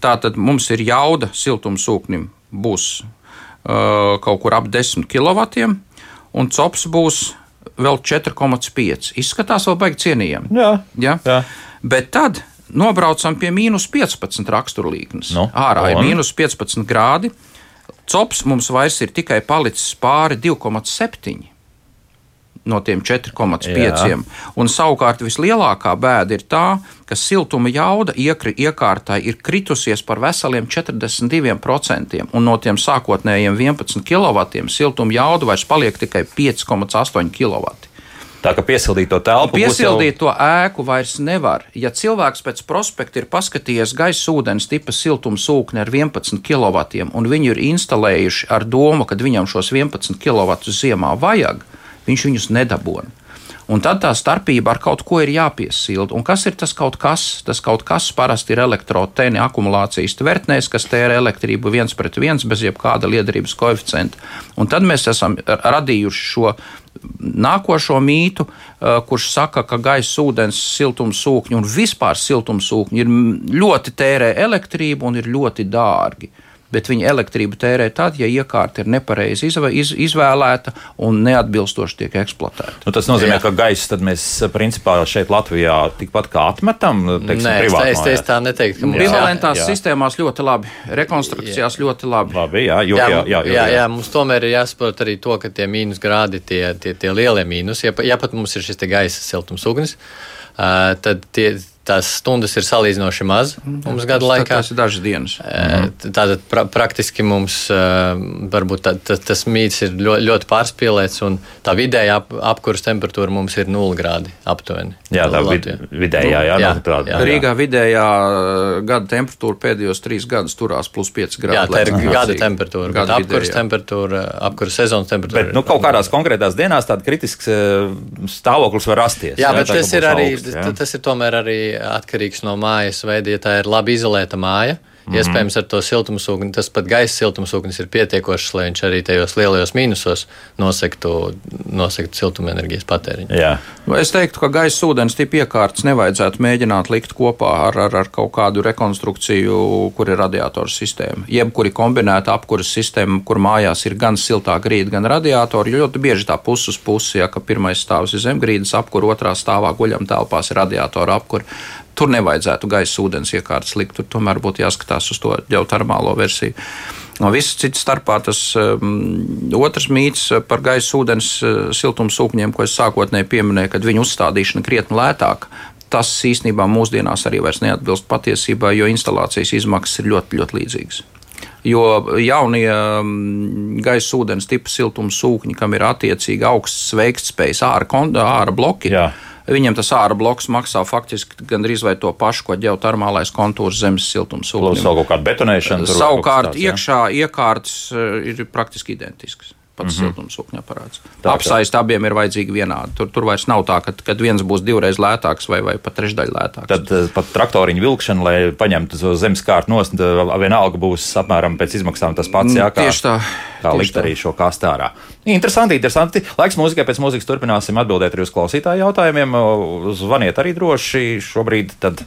Tātad mums ir jauda siltuma sūknim būs uh, kaut kur ap 10 kW, un cops būs vēl 4,5. Izskatās vēl baigi cienījami. Jā. Ja? Jā. Bet tad nobraucam pie mīnus 15 raksturlīknes. Nu, Ārā ir mīnus 15 grādi. Cops mums vairs ir tikai palicis pāri 2,7 no tiem 4,5. Jā. Un savukārt vislielākā bēda ir tā, ka siltuma jauda iekri, iekārtai ir kritusies par veseliem 42%, un no tiem sākotnējiem 11 kW siltuma jauda vairs paliek tikai 5,8 kW. Tā kā piesildīt to telpu. Piesildīt to ēku vairs nevar. Ja cilvēks pēc prospekta ir paskatījies gaisa ūdens tipa siltuma sūkni ar 11 kW un viņi ir instalējuši ar domu, ka viņam šos 11 kW ziemā vajag, viņš viņus nedabūna. Un tad tā starpība ar kaut ko ir jāpiesilda. Un kas ir tas kaut kas? Tas kaut kas parasti ir elektrotēni akumulācijas tvertnēs, kas tērē elektrību viens pret viens bez jebkāda liederības koeficienta. Un tad mēs esam radījuši šo nākošo mītu, kurš saka, ka gaisa, ūdens, siltums sūkņi un vispār siltums sūkņi ir ļoti tērē elektrību un ir ļoti dārgi. Bet viņi elektrību tērē tad, ja iekārta ir nepareizi izvē- iz, izvēlēta un neatbilstoši tiek eksploatēta. Nu, tas nozīmē, Jā. ka gaisa tad mēs principā šeit Latvijā tikpat kā atmetam. Teiksim, Nē, es, privātmājās. es, es tā neteiktu, ka mums Bivalentās jā. sistēmās ļoti labi, rekonstrukcijās ļoti labi. Labi, jā, jo, Jā, jā, jā, jo, jā, jā, mums tomēr ir jāsaprot arī to, ka tie mīnus grādi, tie, tie, tie lielie mīnus, ja, ja pat mums ir šis te gaisa siltums ugnis, uh, tad tie, tās stundas ir salīdzinoši maz mums gada laikā. Tas ir dažas dienas. Tātad pra, praktiski mums varbūt tā, tā, tas mīts ir ļoti, ļoti pārspīlēts, un tā vidējā ap, apkurss temperatūra mums ir 0 grādi aptuveni. jā, tā vid, vidējā, jā, Jā, nu, tāda, jā. Rīgā vidējā gada temperatūra pēdējos trīs gadus turās plus 5 grādi. Jā, tā ir gada milzīgi. temperatūra, Gada bet vidējā. temperatūra, apkurss sezonas temperatūra. Bet nu, kaut kādās konkrētās dienās tāds kritisks stāvoklis var rasties. Jā, bet tā, ka tas ir, arī, jā. tas ir tomēr arī atkarīgs no mājas veida. Ja tā ir labi izolēta māja, Mhm. iespējams, ar to siltumsūkni, tas pat gaisa siltumsūknis ir pietiekošs, lai viņš arī tajos lielajos mīnusos nosektu, nosektu siltumenerģijas patēriņu. Jā. Nu, Es teiktu, ka gaisa ūdens tipa iekārtas nevajadzētu mēģināt likt kopā ar, ar, ar kaut kādu rekonstrukciju, kur ir radiatoru sistēma. Jebkuri kombinēta apkuras sistēma, kur mājās ir gan siltā grīda, gan radiatori. jo Ļoti bieži tā puses uz pusi, ja ka pirmais stāvs ir zemgrīdas apkura, otrā stāvā guļam telpās ir radiatora apkura. Tur nevajadzētu gaisa ūdens iekārtas likt, tur tomēr būtu jāskatās uz to ģeotermālo versiju. No visas citas starpā tas um, otrs mīts par gaisa ūdens uh, siltums sūkņiem, ko es sākotnēji pieminēju, kad viņu uzstādīšana krietni lētāka. tas īstenībā mūsdienās arī vairs neatbilst patiesībai, jo instalācijas izmaksas ir ļoti, ļoti līdzīgas. Jo jaunie mm, gaisa ūdens tipa siltuma sūkņi, kam ir attiecīgi augsts veiktspējas ārā, āra bloki, Jā. Viņam tas ārā bloks maksā faktiski gandrīz vai to pašu, ko ģeotermālais kontūrs zemes siltums. Kāda betonēšana. Savukārt, iekšā iekārtas eh, ir praktiski identiskas. Pats mm. -hmm. siltumsūkņa aparāts. Tā Apsaist abiem ir vajadzīgi vienādi. Tur, tur vairs nav tā, ka kad viens būs divreiz lētāks vai, vai pat trešdaļ lētāks. Tad eh, pat traktoriņu vilkšana, lai paņemtu to zemes kārtu nost, eh, vienalga būs apmēram pēc izmaksām tas pats. Jā, kā, Mm, Tieši tā. kā likt tā. arī šo kastu ārā. Interesanti, interesanti. Laiks mūzikai pēc mūzikas turpināsim atbildēt arī uz klausītāju jautājumiem. Zvaniet arī droši šobrīd. Tad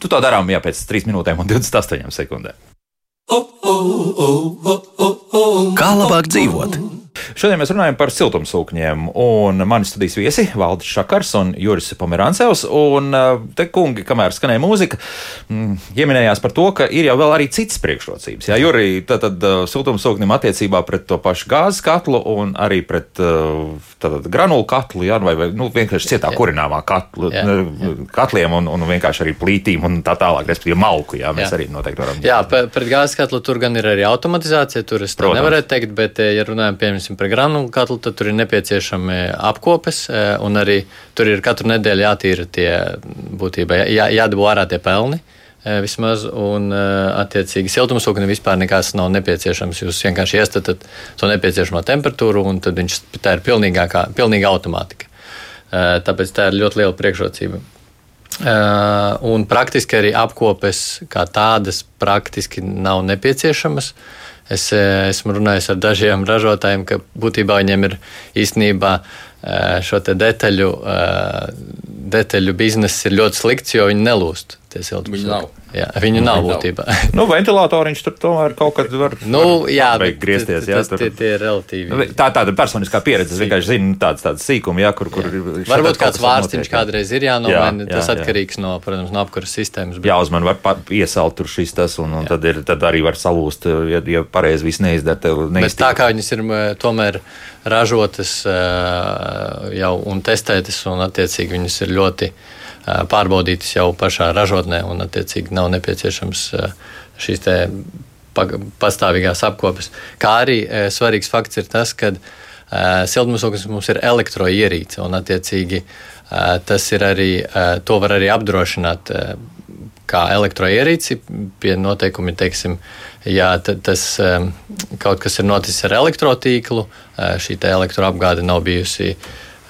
tu to darām jā, pēc 3 minūtēm un 28 sekundēm. Kā labāk dzīvot? Šodien mēs runājam par siltumsūkņiem. un Mani studijas viesi - Valdis Šakars un Juris Pomerāncevs. Un uh, te kungi, kamēr skanēja mūzika, mm, ieminējās par to, ka ir jau vēl arī citas priekšrocības. Jā, Jurī, tad, tad uh, siltumsūknim attiecībā pret to pašu gāzes katlu un arī pret uh, tad, granulu katlu, jā, vai, vai nu, vienkārši cietā kurināmā katlu, Jā, jā. katliem un, un vienkārši arī plītīm un tā tālāk, respektīvi malku. Jā, mēs Jā. arī noteikti varam. Jā, pret gāzes katlu tur gan ir arī automatizācija. Tur es Protams. nevarētu teikt, bet, eh, ja runājam piemēram, par granulu katlu, tad tur ir nepieciešami apkopes, eh, un arī tur ir katru nedēļu jātīra tie būtībā, jā, jādabū ārā tie pelni. eh, Vismaz, un attiecīgi siltumsūkni vispār nekas nav nepieciešams. Jūs vienkārši iestatāt to nepieciešamo temperatūru, un tad viņš, tā ir pilnīgākā, pilnīga automātika. Tāpēc tā ir ļoti liela priekšrocība. Uh, un praktiski arī apkopes kā tādas praktiski nav nepieciešamas. Es eh, esmu runājis ar dažiem ražotājiem, ka būtībā viņiem ir īstenībā eh, šo detaļu, eh, detaļu bizness ir ļoti slikts, jo viņi nelūst. Viņu nav. Jā, viņu nav būtībā. Nu, ventilatoriņš tur tomēr kaut kad var, nu, jā, var bet griezties. Jā, tas, tur. tie, tie ir relatīvi. Nu, Tā ir tāda personiskā pieredze. Es vienkārši zinu tādas, tādas sīkumas, jā, kur, kur ir- šeit Varbūt kāds var vārstiņš jā. kādreiz ir jānomaina. Jā, jā, Tas jā. atkarīgs no, protams, no apkuras sistēmas. bet- Jāuzman, var pa- iesalt tur šis tas, un, un tad, ir, tad arī var salūst, ja, ja pareizi viss neizdara. Tev Bet tā kā viņas ir tomēr ražotas jau un testētas, un attiecīgi viņas ir ļoti ā, pārbaudītas jau pašā ražotnē, un attiecīgi nav nepieciešams šīs pastāvīgās apkopes. Kā arī svarīgs fakts ir tas, ka siltumsūknis mums ir elektroierīce, un attiecīgi tas ir arī, to var arī apdrošināt. Kā elektroierīci pie noteikumiem, teiksim, ja ta- tas kaut kas ir noticis ar elektrotīklu, šī elektroapgāde nav bijusi.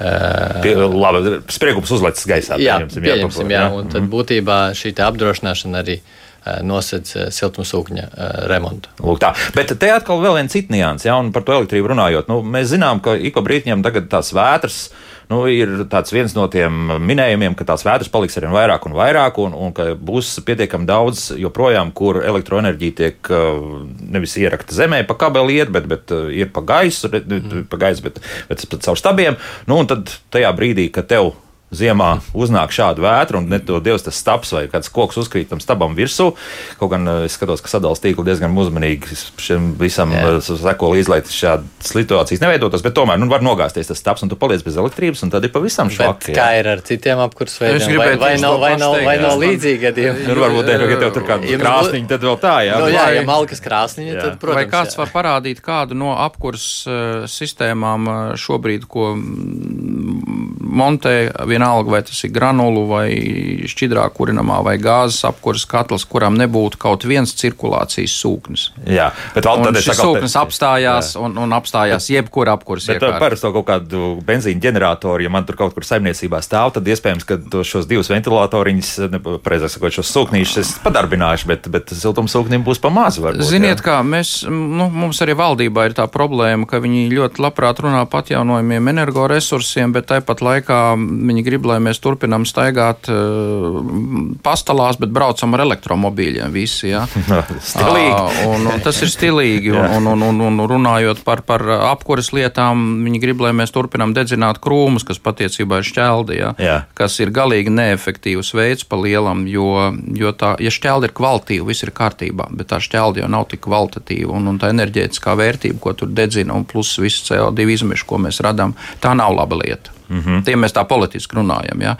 Pie, labi, spriegums uzlicis gaisā. jā, pieņemsim, pieņemsim, jā, un tad Mhm. būtībā šī apdrošināšana arī uh, nosedz uh, siltumsūkņa uh, remontu. Lūk, tā. Bet te atkal vēl viena cita nianses, ja un par to elektrību runājot. Nu, mēs zinām, ka ik pa brīdim tagad tās vētras. Nu, ir viens no tiem minējumiem, ka tās vētras paliks arvien vairāk un vairāk, un, un ka būs pietiekami daudz joprojām, kur elektroenerģija tiek nevis ierakta zemē, pa kabeli iet, bet, bet ir pa gaisu, Mm. pa gaisu bet, bet pat caur stabiem. Nu, un tad tajā brīdī, kad tev ziemā uznāk šāda vētra, un ne to dievs tas stabs vai kāds koks uzkrīt tam stabam virsū. Kaut gan uh, es skatos, ka sadalījums tīkli diezgan uzmanīgi šim visam Jā. uh, seko līdzi, lai šādas situācijas neveidotos, bet tomēr nu, var nogāzties tas stabs, un tu paliec bez elektrības, un tad ir pavisam Bet švaki. kā ir ar citiem apkurss Es veidiem? Vai, vai, nav, vai, nav, vai nav līdzīgi gadījumi? Nu, varbūt ir, ja tev tur kāda Ja mums krāsniņa, tad vēl tā, jā. Nu, bet- jā, ja malkas krāsniņa, Jā. tad, protams, Vai kāds jā. var parādīt kādu no apkurss uh, sistēmām šobrīd, ko mm, montē, vienalga vai tas ir granulu vai šķidrā kurinamā vai gāzes apkurss katls, kuram nebūtu kaut viens cirkulācijas sūknis? Jā, bet vēl šis sūknis apstājās un, un apstājās jebkura apkurss Bet uh, parasti to kaut kādu benzīna ģeneratoru, ja man tur kaut kur saimniecībā stāv, tad iespējams, ka šos divus ventilatoriņus, precīzāk sakot, šos sūknīšus es padarbināšu, bet, bet siltumsūknim būs pa maz. Varbūt, Ziniet, jā. kā mēs, nu, mums arī valdībā ir tā problēma, ka viņi ļoti labprāt runā par atjaunojumiem energoresursiem, bet tāpat laikā viņi grib, lai mēs turpinām staigāt uh, pastalās, bet braucam ar elektromobīļiem visi. Ja? Ā, Un, un tas ir stilīgi. Un, un, un, un runājot par, par apkuras lietām, viņi grib, lai mēs turpinām dedzināt krūmus, kas patiesībā ir šķeldi, ja? Jā. kas ir galīgi neefektīvs veids pa lielam, jo, jo tā, ja šķeldi ir kvalitīva, viss ir kārtībā, bet tā šķeldi jau nav tik kvalitatīva, un, un tā enerģētiskā vērtība, ko tur dedzina, un plus viss CO2 izmešu, ko mēs radām, tā nav laba lieta. Mm -hmm. Tiem mēs tā politiski runājam. Ja?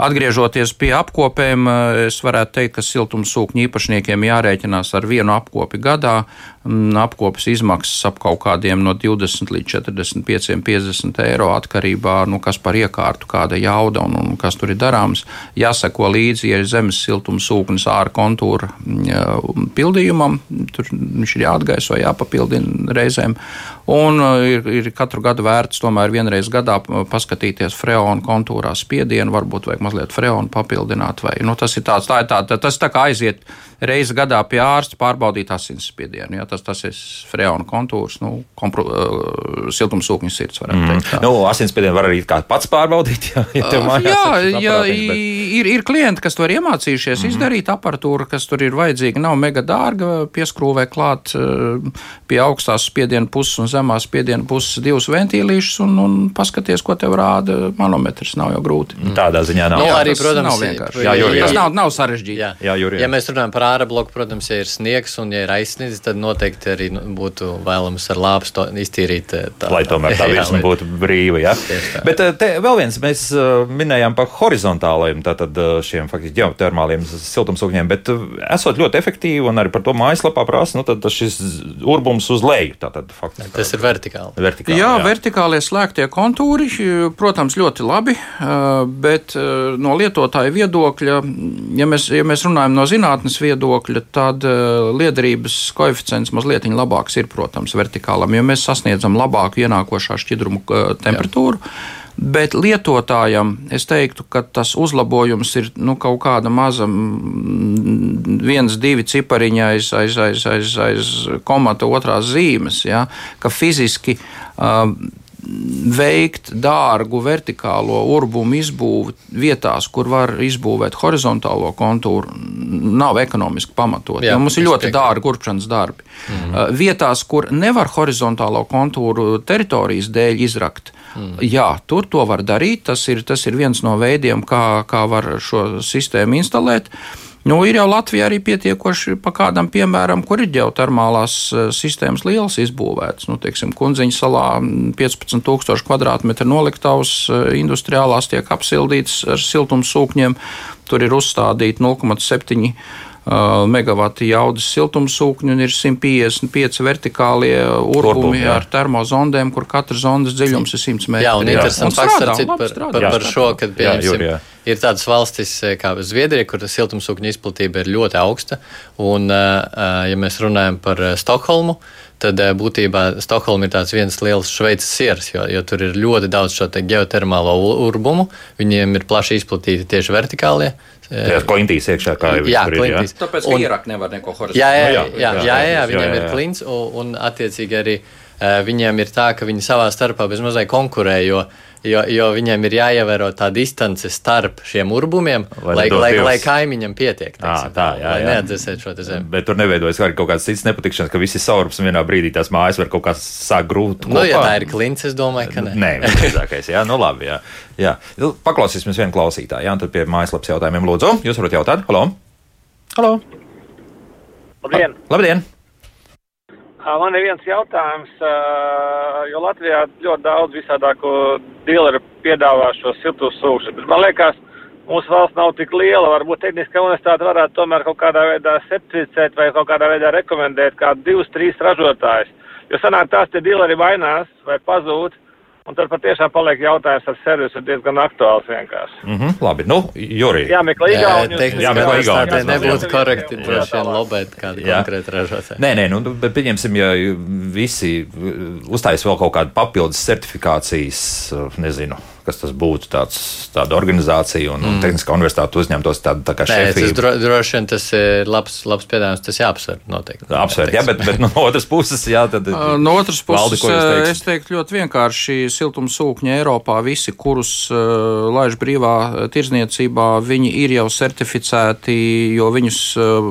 Atgriežoties pie apkopēm, es varētu teikt, ka siltumsūkņu īpašniekiem jārēķinās ar vienu apkopi gadā. Apkopes izmaksas ap kaut kādiem no 20 līdz 45, 50 eiro atkarībā no nu, kas par iekārtu, kāda jauda un, un kas tur ir darāms. Jāseko līdzi, ja ir zemes siltums sūknis āra kontūra pildījumam, tur viņš ir jāatgaiso, jāpapildina reizēm. Un ir, ir katru gadu vērts tomēr vienreiz gadā paskatīties freonu kontūrā spiedienu, varbūt vajag mazliet freonu papildināt. Vai, nu, tas ir tāds, tā ir tā, tas tā kā aiziet reizi gadā pie ārsta pārbaudīt asinsspiedienu. Ja, tas, tas ir freona kontūrs, nu, kompru, uh, siltumsūkņa sirds. Mm. Nu, asinsspiedienu var arī pats pārbaudīt. Ja, ja uh, jā, jā bet... ir, ir klienti, kas to ir iemācījušies mm. izdarīt. Aparatūra, kas tur ir vajadzīga, nav mega dārga. Pieskrūvē klāt uh, pie augstās spiediena puses un zemās spiediena puses divus ventīlīšus un, un paskaties, ko tev rāda manometrs. Nav jau grūti. Mm. Tādā ziņā nav. Nu, arī, protams, nav vienkārši. Jā, jā, jā. Tas nav, nav sarežģīti. Jā, jā, jā, ja mēs runājam par ārā bloku, protams, ja ir sniegs un ja ir aizsniedzis, tad noteikti arī nu, būtu vēlams ar lāpstu iztīrīt. Eh, tā, lai tomēr tā virsma būtu brīva. Ja? Bet eh, te vēl viens mēs eh, minējām par horizontālajiem, tātad šiem faktiski ģeotermāliem siltumsūkņiem, bet esot ļoti efektīvi un arī par to mājaslapā prasa, nu tad šis urbums uz leju. Tātad, faktiski, Tas ir vertikāli. vertikāli jā, jā, vertikālie slēgtie kontūri, protams, ļoti labi, bet no lietotāja viedokļa, ja mēs, ja mēs runājam no zinātnes viedokļa, tad liederības koeficients mazliet labāks ir, protams, vertikālam, jo mēs sasniedzam labāku ienākošā šķidruma temperatūru. Jā. Bet lietotājam es teiktu, ka tas uzlabojums ir nu, kaut kāda maza, viens, divi cipariņi aiz, aiz, aiz, aiz, aiz komata otrās zīmes. Ja, ka fiziski uh, veikt dārgu vertikālo urbumu izbūvi vietās, kur var izbūvēt horizontālo kontūru, nav ekonomiski pamatot. Jā, mums ir ļoti dārgi urpšanas darbi. Mm -hmm. Vietās, kur nevar horizontālo kontūru teritorijas dēļ izrakt, mm. jā, tur to var darīt. Tas ir, tas ir viens no veidiem, kā, kā var šo sistēmu instalēt. Uh, Nu, ir jau Latvijā arī pietiekoši pa kādam piemēram, kur ir ģeotermālās eh, sistēmas lielas izbūvētas. Nu, teiksim, Kunziņa salā 15,000 km noliktavas eh, industriālās tiek apsildītas ar siltumsūkņiem. Tur ir uzstādīti 0,7 megawatu jaudas siltumsūkņi un ir 155 vertikālie urbumi ar termozondēm, kur katra zondas dziļums ir 100 metri. Jā, un interesants fakts ar citu par, par, par šo, kad pieņemsim. Jā, ir tādas valstis kā Zviedrija, kur siltumsūkņa izplatība ir ļoti augsta. Un, ja mēs runājam par Stokholmu, tad būtībā Stokholma ir tāds viens liels šveicis siers, jo, jo tur ir ļoti daudz šo geotermālo urbumu. Viņiem ir plaši izplatīti tieši vertikālie Tajās klintīs iekšā, kā jau jā, ir. Jā, tāpēc un, Irāk nevar neko horizontāli. Jā, jā, jā, jā, jā, jā, jā, viņiem jā, jā. ir klints un, un attiecīgi arī uh, viņiem ir tā, ka viņi savā starpā bez mazliet konkurē, jo, jo, jo viņiem ir jāievēro tā distance starp šiem urbumiem, lai, lai, lai, lai kaimiņam pietiek. Teiksim, à, tā, jā, lai neatdzesēt šo zemi. Bet tur neveidojas arī kaut kāds cits nepatikšanas, ka visi saurups un vienā brīdī tās mājas var kaut kā sākt grūt. Nu, ja tā ir klints, es domāju, ka nē. Nē, visdrīzākais, jā, nu labi, jā. Jā, paklausīsimies vienu klausītāju. Jā, tad pie mājaslapas jautājumiem lūdzu. Jūs varat jautāt? Halo! Halo! Labdien! Labdien! Man ir viens jautājums, jo Latvijā ļoti daudz visādāko dealeru piedāvā šo siltus sūkšanu, bet man liekas, mūsu valsts nav tik liela, varbūt tehniskā universitāte varētu tomēr kaut kādā veidā certificēt vai kaut kādā veidā rekomendēt kādu divus, trīs ražotājus. Jo sanāk tās tie dealeri vainās vai pazūd, Un tad patiešām paliek jautājums ar servisu diezgan aktuāls vienkārši. Mm -hmm, labi, nu, Juri. Jā, meklē Igauni. Jā, meklē Igauni. Tā nebūtu korekti droši vien lobēt kādu konkrētu ražotāju. Nē, nē, nu, bet pieņemsim, ja visi uzstājas vēl kaut kādu papildus certifikācijas, nezinu kas tas būtu, tāds, tāda organizācija un, mm. un tehniskā universitāte uzņemtos tādu tā kā. Tas dro, droši vien tas ir labs, labs piedāvājums, tas jāapsver noteikti. Apsver, jā, bet, bet no otras puses, jā, tad. No otras puses, valdi, es teiktu ļoti vienkārši siltumsūkņi Eiropā, visi, kurus uh, laiž brīvā tirzniecībā, viņi ir jau certificēti, jo viņus, uh,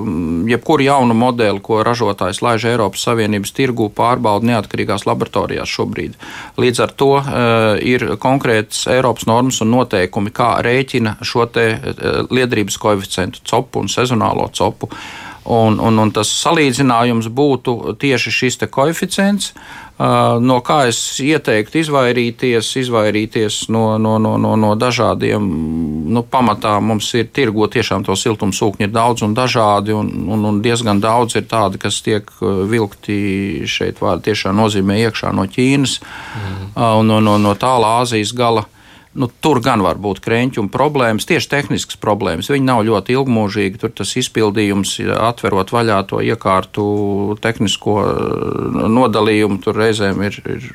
jebkuru jaunu modeli, ko ražotājs laiž Eiropas Savienības tirgu, pārbauda neatkarīgās laboratorijās šobrīd. Līdz ar to uh, ir konkrēts Eiropas normas un noteikumi, kā rēķina šo eh, liederības koeficientu, copu un sezonālo copu. Un, un, un tas salīdzinājums būtu tieši šis koeficients, no kā es ieteiktu izvairīties, izvairīties no, no, no, no, no dažādiem. Nu, pamatā mums ir tirgo tiešām to siltumsūkņi ir daudz un dažādi, un, un, un diezgan daudz ir tādi, kas tiek vilkti šeit vārdu tiešām nozīmē iekšā no Ķīnas mm. un no, no, no tālā Āzijas gala. Nu, tur gan var būt krēķu problēmas, tieši tehniskas problēmas. Viņi nav ļoti ilgmūžīgi. Tur tas izpildījums, atverot vaļā to iekārtu, tehnisko uh, nodalījumu, tur reizēm ir, ir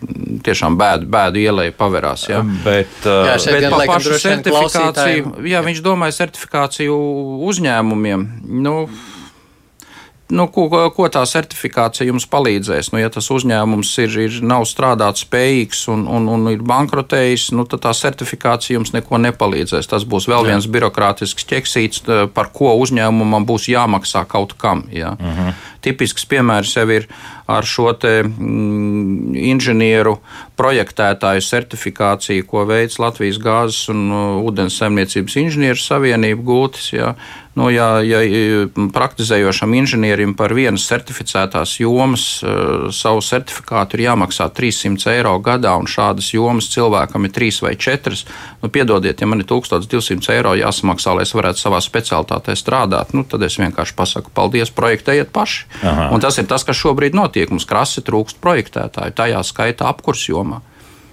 tiešām bēdu, bēdu ielēja paverās. Ja. Bet, uh, jā, bet par pašu certifikāciju, jā, viņš domāja certifikāciju uzņēmumiem. Nu, nu, ko, ko tā certifikācija jums palīdzēs. Nu, ja tas uzņēmums ir, ir nav strādāt spējīgs un, un, un ir bankrotējis, nu, tad tā certifikācija jums neko nepalīdzēs. Tas būs vēl viens birokrātisks ķeksīts, par ko uzņēmumam būs jāmaksā kaut kam. Uh mhm. Tipisks piemērs jau ir ar šo te, mm, inženieru projektētāju certifikāciju, ko veids Latvijas gāzes un ūdens saimniecības inženieru savienība gūtis. Ja. Nu, ja, ja praktizējošam inženierim par vienas certificētās jomas uh, savu certifikātu ir jāmaksā 300 eiro gadā, un šādas jomas cilvēkam ir 3 vai 4, nu, piedodiet, ja man ir 1200 eiro jāsamaksā, lai es varētu savā specialitātē strādāt, nu, tad es vienkārši pasaku paldies, projektējiet paši. Aha. Un tas ir tas, kas šobrīd notiek. Mums krasi trūkst projektētāju, tajā skaitā apkursjomā.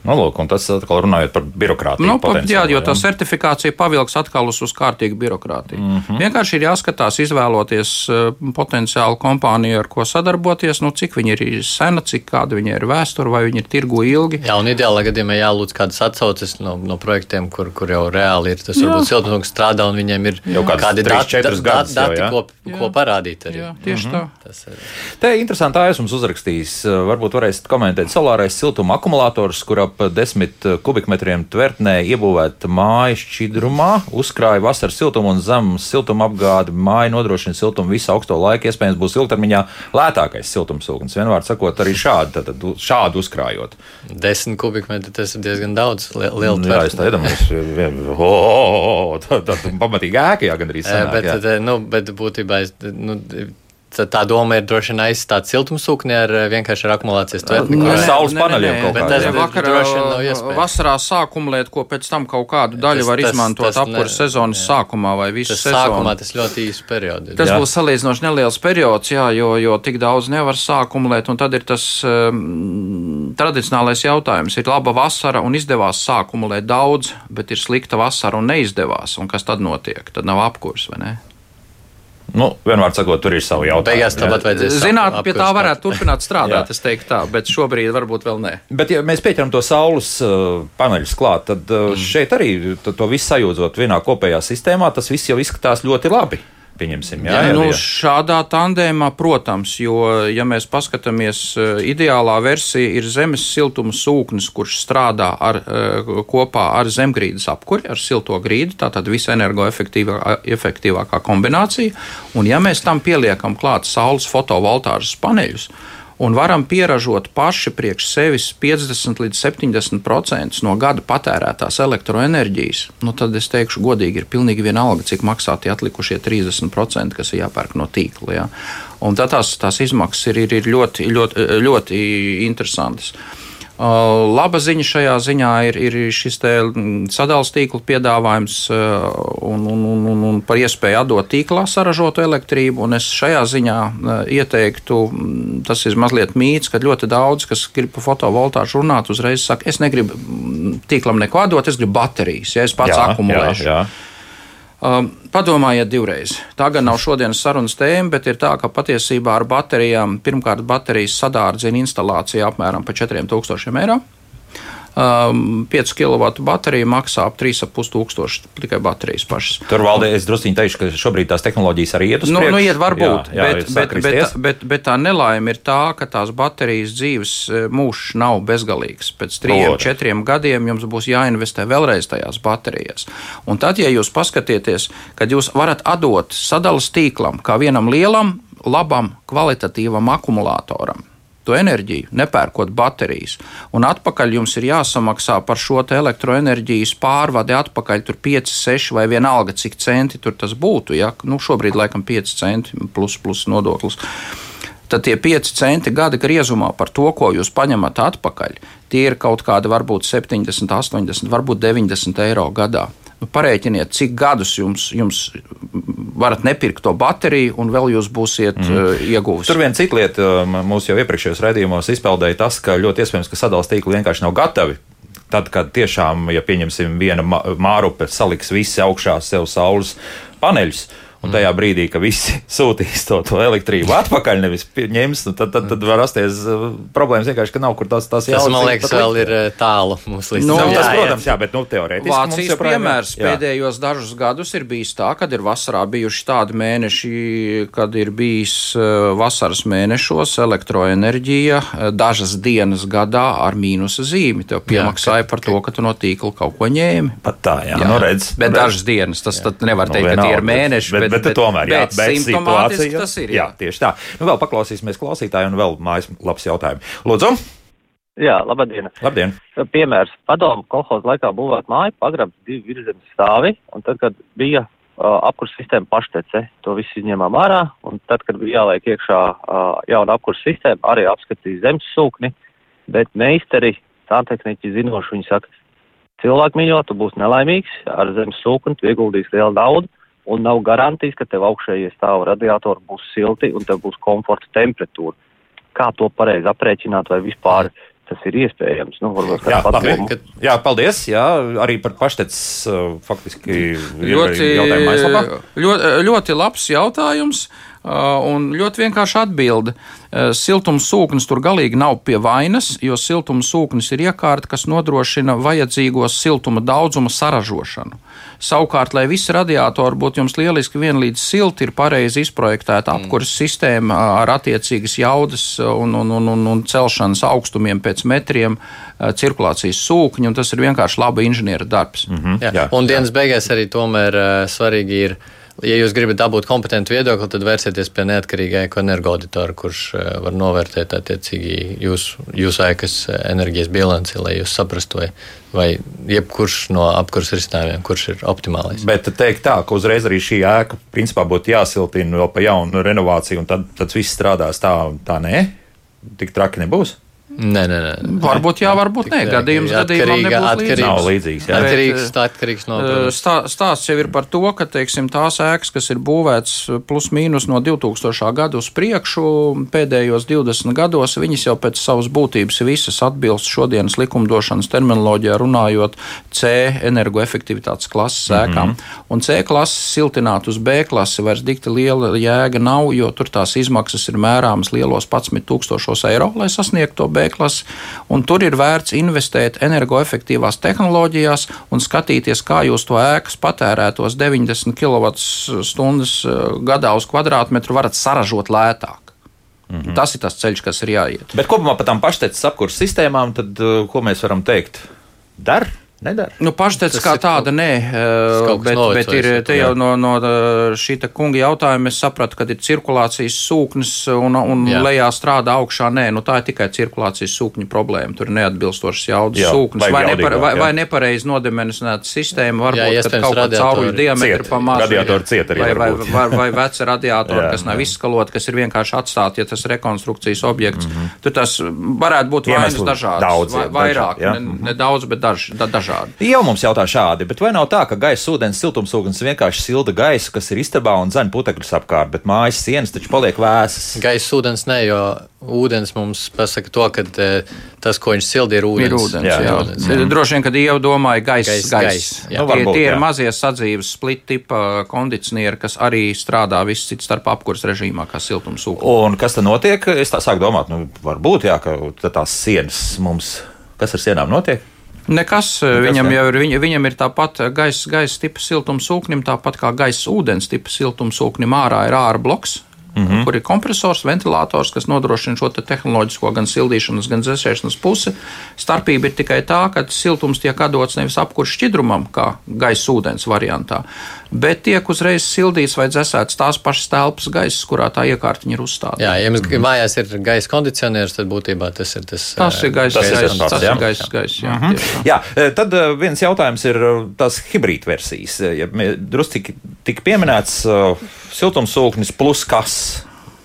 Nu, lūk, tas atkal runājot par birokrātiju. Nu, jā, jo tā certifikācija pavilks atkal uz, uz kārtīgu birokrātiju. Mm -hmm. Vienkārši ir jāskatās, izvēloties uh, potenciālu kompāniju, ar ko sadarboties, nu, cik viņi ir sena, cik kāda viņa ir vēsture, vai viņi ir tirgu ilgi. Jā, un ideālā gadījumā jālūdz kādas atsauces no, no projektiem, kur, kur jau reāli ir. Tas jā. varbūt siltumnīgs strādā un viņiem ir jau kādi dati, dati, dati, dati jau, ko, jā. ko parādīt. Arī. Jā, tieši mm -hmm. tā. Tas ir. Te interesanti, tā esmu uzrakstījis. Varbūt varēsiet komentēt solārais siltuma akumulators, kurā ap 10 eh, kubikmetriem tvertnē iebūvēta māja šķidrumā, uzkrāja vasaras siltumu un zemes siltuma apgādi. Māja nodrošina siltumu visu augsto laiku. Iespējams, būs ilgtermiņā lētākais siltumsūknis. Vienmēr sakot, arī šādi, tad, tad, šādi uzkrājot. 10 kubikmetri tas ir diezgan daudz. Liela tvertne. Jā, es tā iedomājos, oh, tā, tā, tā pamatīgi ēka, jā, gandrīz. Sanāk, bet, jā. nu, bet būtībā es. Nu, tā doma ir droši vien aizstāt siltumsūkni ar eh, vienkārši ar akumulācijas tvertni. Ar saules paneļiem kaut kādā veidā. Vakarā vasarā sākuma lieta, ko pēc tam kaut kādu daļu tas, var izmantot tas, tas apkurs sezonas jā. sākumā vai visu tas sezonu. Sākumā tas ļoti īsts periods. Tas jā. būs salīdzinoši neliels periods, jā, jo, jo tik daudz nevar sākumulēt, un tad ir tas um, tradicionālais jautājums. Ir laba vasara un izdevās sākumulēt daudz, bet ir slikta vasara un neizdevās, un kas tad notiek? Tad nav apkurs, vai ne? Nu, vienmēr sakot, tur ir savi jautājumi. Beigās tāpat vajadzēs. Zināt, pie tā varētu turpināt strādāt, es teiktu tā, bet šobrīd varbūt vēl nē. Bet, ja mēs pieķeram to saules uh, paneļus klāt, tad uh, mm. šeit arī to visu sajūdzot vienā kopējā sistēmā, tas viss jau izskatās ļoti labi pieņemsim. Jā, jā, nu, šādā tandēmā, protams, jo, ja mēs paskatāmies, eh, ideālā versija ir zemes siltuma sūknis, kurš strādā ar, eh, kopā ar zemgrīdas apkuri, ar silto grīdu, tā tad visenergoefektīvākā kombinācija. Un, ja mēs tam pieliekam klāt saules fotovoltāžas paneļus, un varam pieražot paši priekš sevis 50 līdz 70% no gada patērētās elektroenerģijas, nu tad es teikšu, godīgi ir pilnīgi vienalga, cik maksā tie atlikušie 30%, kas ir jāpērk no tīkla. Ja? Un tad tās, tās izmaksas ir, ir, ir ļoti, ļoti, ļoti interesantas. Uh, laba ziņa šajā ziņā ir, ir šis mm, sadalījuma tīkla piedāvājums uh, un, un, un, un, un par iespēju atdot tīklā saražotu elektrību. Es šajā ziņā uh, ieteiktu, mm, tas ir mazliet mīts, ka ļoti daudz, kas grib par fotovoltāžu runāt, uzreiz saka, es negribu mm, tīklam neko atdot, es gribu baterijas, ja es pats jā, akumulēšu. Jā, jā. Um, padomājiet divreiz. Tā gan nav šodienas sarunas tēma, bet ir tā, ka patiesībā ar baterijām pirmkārt baterijas sadārdzina instalācija apmēram par 4000 eiro. Um, 5 kW baterija maksā ap 3,5 tūkstoši tikai baterijas pašas. Tur valdē es druskuļi teikšu, ka šobrīd tās tehnoloģijas arī iet uz nu, priekšu. Nu, iet varbūt, jā, jā, bet, bet, bet, bet, bet tā nelaime ir tā, ka tās baterijas dzīves e, mūžs nav bezgalīgs. Pēc 3-4 gadiem jums būs jāinvestē vēlreiz tajās baterijās. Un tad, ja jūs paskatieties, kad jūs varat atdot sadalas tīklam kā vienam lielam, labam, kvalitatīvam akumulātoram, to enerģiju, nepērkot baterijas. Un atpakaļ jums ir jāsamaksā par šo elektroenerģijas pārvadi atpakaļ tur 5, 6 vai vienalga, cik centi tur tas būtu. Ja? Nu, šobrīd laikam 5 centi plus, plus nodoklis. Tad tie 5 centi gada griezumā par to, ko jūs paņemat atpakaļ, tie ir kaut kādi varbūt 70, 80, varbūt 90 eiro gadā. Parēķiniet, cik gadus jums, jums varat nepirkt to bateriju, un vēl jūs būsiet mm. uh, ieguvis. Tur viena cita lieta, mūsu jau iepriekšējos raidījumos izpeldēja tas, ka ļoti iespējams, ka sadalījuma tīkli vienkārši nav gatavi. Tad, kad tiešām, ja pieņemsim viena mārupe, saliks visi augšā sev saules paneļus, Un tajā brīdī, kad visi sūtīs to, to elektrību atpakaļ, nevis ņems, nu, tad, tad, tad var rasties uh, problēmas vienkārši, ka nav kur tās jāsaka. Tas, man liekas, vēl ir uh, tālu mums līdz nu, tam. Tas, protams, jā, bet nu, teorētiski. Vācijas piemērs jā. pēdējos dažus gadus ir bijis tā, kad ir vasarā bijuši tādi mēneši, kad ir bijis uh, vasaras mēnešos elektroenerģija dažas dienas gadā ar mīnusa zīmi. Tev piemaksāja jā, ka, par to, ka tu no tīkla kaut ko ņēmi. Pat tā, jā, jā. Nu, redz. Bet redz. dažas dienas, tas nevar nu, teikt, ka tie ir mēneši. Bet, bet, bet, bet tomēr, jā, bet, bet situācija tas ir. Jā. jā, tieši tā. Nu, vēl paklausīsimies klausītāju un vēl mājas labs jautājums. Lūdzu! Jā, labdien. labdien. Piemērs. Padomu kolhoz laikā būvēt māju, pagrabs divi virzemes stāvi, un tad, kad bija uh, apkurs sistēma paštece, to visu izņēmām ārā, un tad, kad bija jāliek iekšā uh, jauna apkurs sistēma, arī apskatīja zemes sūkni, bet meisteri, santehniķi zinoši, viņi saka, cilvēku mīļot, tu būsi nelaimīgs, ar zemes sūkni tu ieguldīsi lielu naudu, un nav garantijas, ka tev augšējie stāvu radiatori būs silti un tev būs komforta temperatūra. Kā to pareizi aprēķināt vai vispār tas ir iespējams? Nu, varbūt, jā, labi, ka, jā, paldies. Jā, arī par paštec uh, faktiski ļoti, ļoti, ļoti labs jautājums. Un ļoti vienkārši atbilde. Siltums sūknis tur galīgi nav pie vainas, jo siltums sūknis ir iekārta, kas nodrošina vajadzīgo siltuma daudzuma saražošanu. Savukārt, lai visi radiatori būtu jums lieliski vienlīdz silti, ir pareizi izprojektēta mm. apkuras sistēma ar attiecīgas jaudas un, un, un, un, un celšanas augstumiem pēc metriem, cirkulācijas sūkņi, un tas ir vienkārši laba inženiera darbs. Mm -hmm. jā. Jā. Un dienas beigās arī tomēr uh, svarīgi ir ja jūs gribat dabūt kompetentu viedokli, tad vērsieties pie neatkarīga ekoenergoauditora, kurš eh, var novērtēt attiecīgi jūsu jūs ēkas eh, enerģijas bilanci, lai jūs saprastu, vai, vai jebkurš no apkurses risinājumiem, kurš ir optimālais. Bet teikt tā, ka uzreiz arī šī ēka principā būtu jāsiltina vēl pa jaunu renovāciju, un tad tas viss strādās tā, tā nē, tik traki nebūs. Nē, nē, nē. Varbūt jā, varbūt nē. Gadījums gadījumam nebūs atkarīgs. Nav līdzīgs. Jā. Atkarīgs, tā atkarīgs no. Stā, stāsts jau ir par to, ka, teiksim, tās ēkas, kas ir būvēts plus mīnus no 2000. gada uz priekšu, pēdējos 20 gados, viņas jau pēc savas būtības visas atbilst šodienas likumdošanas terminoloģijā runājot C energoefektivitātes klases ēkām. Mm -hmm. Un C klases siltināt uz B klasi vairs dikti liela jēga nav, jo tur tās izmaksas ir mērāmas lielos 11 tūkstošos eiro, lai sasniegtu to B klasi, un tur ir vērts investēt energoefektīvās tehnoloģijās un skatīties, kā jūs to ēkas patērētos 90 kWh gadā uz kvadrātmetru varat saražot lētāk. Mm -hmm. Tas ir tas ceļš, kas ir jāiet. Bet kopumā par tām paštecas apkurses sistēmām, tad, uh, ko mēs varam teikt? Dar nedara. Nu, Paštets kā tāda, nē, bet, bet ir te jau no, no šī kunga jautājuma es sapratu, ka ir cirkulācijas sūknis un, un jā. lejā strādā augšā. Nē, nu tā ir tikai cirkulācijas sūkņa problēma. Tur ir neatbilstošs jaudas jā, sūknis vai, nepare, vai, vai nepareizi nodemenizēta sistēma. Varbūt, jā, ka kaut kā cauruļu diametri pamazs. Radiatori ciet arī. Vai, vai, vai, vai veci radiatori, jā, kas nav izskaloti, kas ir vienkārši atstāti, ja tas ir rekonstrukcijas objekts. Mm -hmm. Tur tas varētu būt vainas dažādas. Daudz, vai, vairāk, dažādi, ne, ne daudz, bet daž, da, dažādi dažādi. Jau mums jautā šādi, bet vai nav tā, ka gaisa, ūdens, siltumsūknis vienkārši silda gaisu, kas ir istabā un zem putekļus apkārt, bet mājas sienas taču paliek vēsas? Gaisa, ūdens, ne, jo ūdens mums pasaka to, ka e, tas, ko viņš silda, ir ūdens. Ir ūdens, jā, jā. ūdens jā. Droši vien, kad jau domāja gaisa, gaisa. gaisa. Nu, varbūt, tie, tie jā. ir mazie sadzīves split tipa kondicionieri, kas arī strādā viss cits starp apkurs režīmā, kā siltumsūknis. Un kas tad notiek? Es tā sāku domāt, nu, varbūt, jā, ka tās sienas mums, kas ar sienām notiek? Nekas, Nekas viņam jā. jau ir, viņ, viņam ir tāpat gaisa, gaisa tipa siltums sūknim, tāpat kā gaisa ūdens tipa siltums sūknim ārā ir ārā bloks. mm -hmm. kur ir kompresors, ventilators, kas nodrošina šo te tehnoloģisko gan sildīšanas, gan dzēsēšanas pusi. Starpība ir tikai tā, ka siltums tiek dots nevis apkurss šķidrumam, kā gaisa ūdens variantā, bet tiek uzreiz sildīts vai dzēsēts tās pašas telpas gaisa, kurā tā iekārtiņa ir uzstādīta. Jā, ja jums mājās ir gaisa kondicionieris, tad būtībā tas ir tas. Tas ir gaisa, Tas ir gaisa, tas jā. ir gaisa, gaisa, jā, tieši tā. Jā, e, tad viens jautājums ir tās hibrīd versijas. Ja drusku tika pieminēts uh, siltumsūknis plus kas.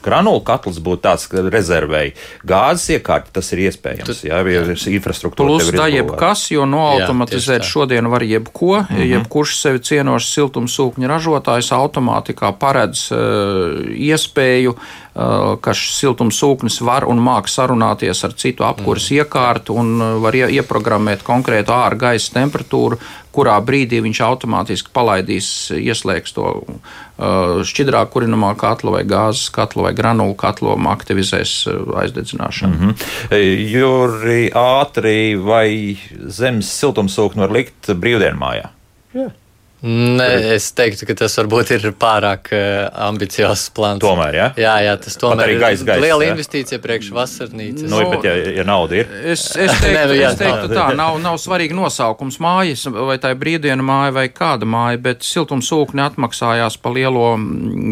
Granulu katls būtu tāds, ka rezervēja gāzes iekārti. Tas ir iespējams. Jā, ja ir infrastruktūra. Plus tev ir da izbūvēta. jebkas, jo noautomatizēt tā. šodien var jebko. Mm. -hmm. Jebkurš sevi cienošs siltumsūkņa ražotājs automātikā paredz uh, iespēju, uh, ka šis siltumsūknis var un māk sarunāties ar citu apkuras Mhm. mm. iekārtu un uh, var ie, ieprogrammēt konkrētu ārā gaisa temperatūru, kurā brīdī viņš automātiski palaidīs, ieslēgs to uh, šķidrā kurinamā katlu vai gāzes katlu vai granulu katlu un aktivizēs uh, aizdedzināšanu. Mm -hmm. Juri, ātri vai zemes siltumsūkni var likt brīvdienu mājā? Nē, es teiktu, ka tas varbūt ir pārāk uh, ambiciozs plāns. Tomēr, jā? Jā, jā tas tomēr arī ir gaisa, gaisa, liela jā? investīcija priekš vasarnīcas. Nu, bet, ja, ja nauda ir, Es, es teiktu, Nē, nu jā, es teiktu tā, nav, nav svarīgi nosaukums mājas, vai tā ir brīvdiena māja vai kāda māja, bet siltumsūkni atmaksājās pa, lielo,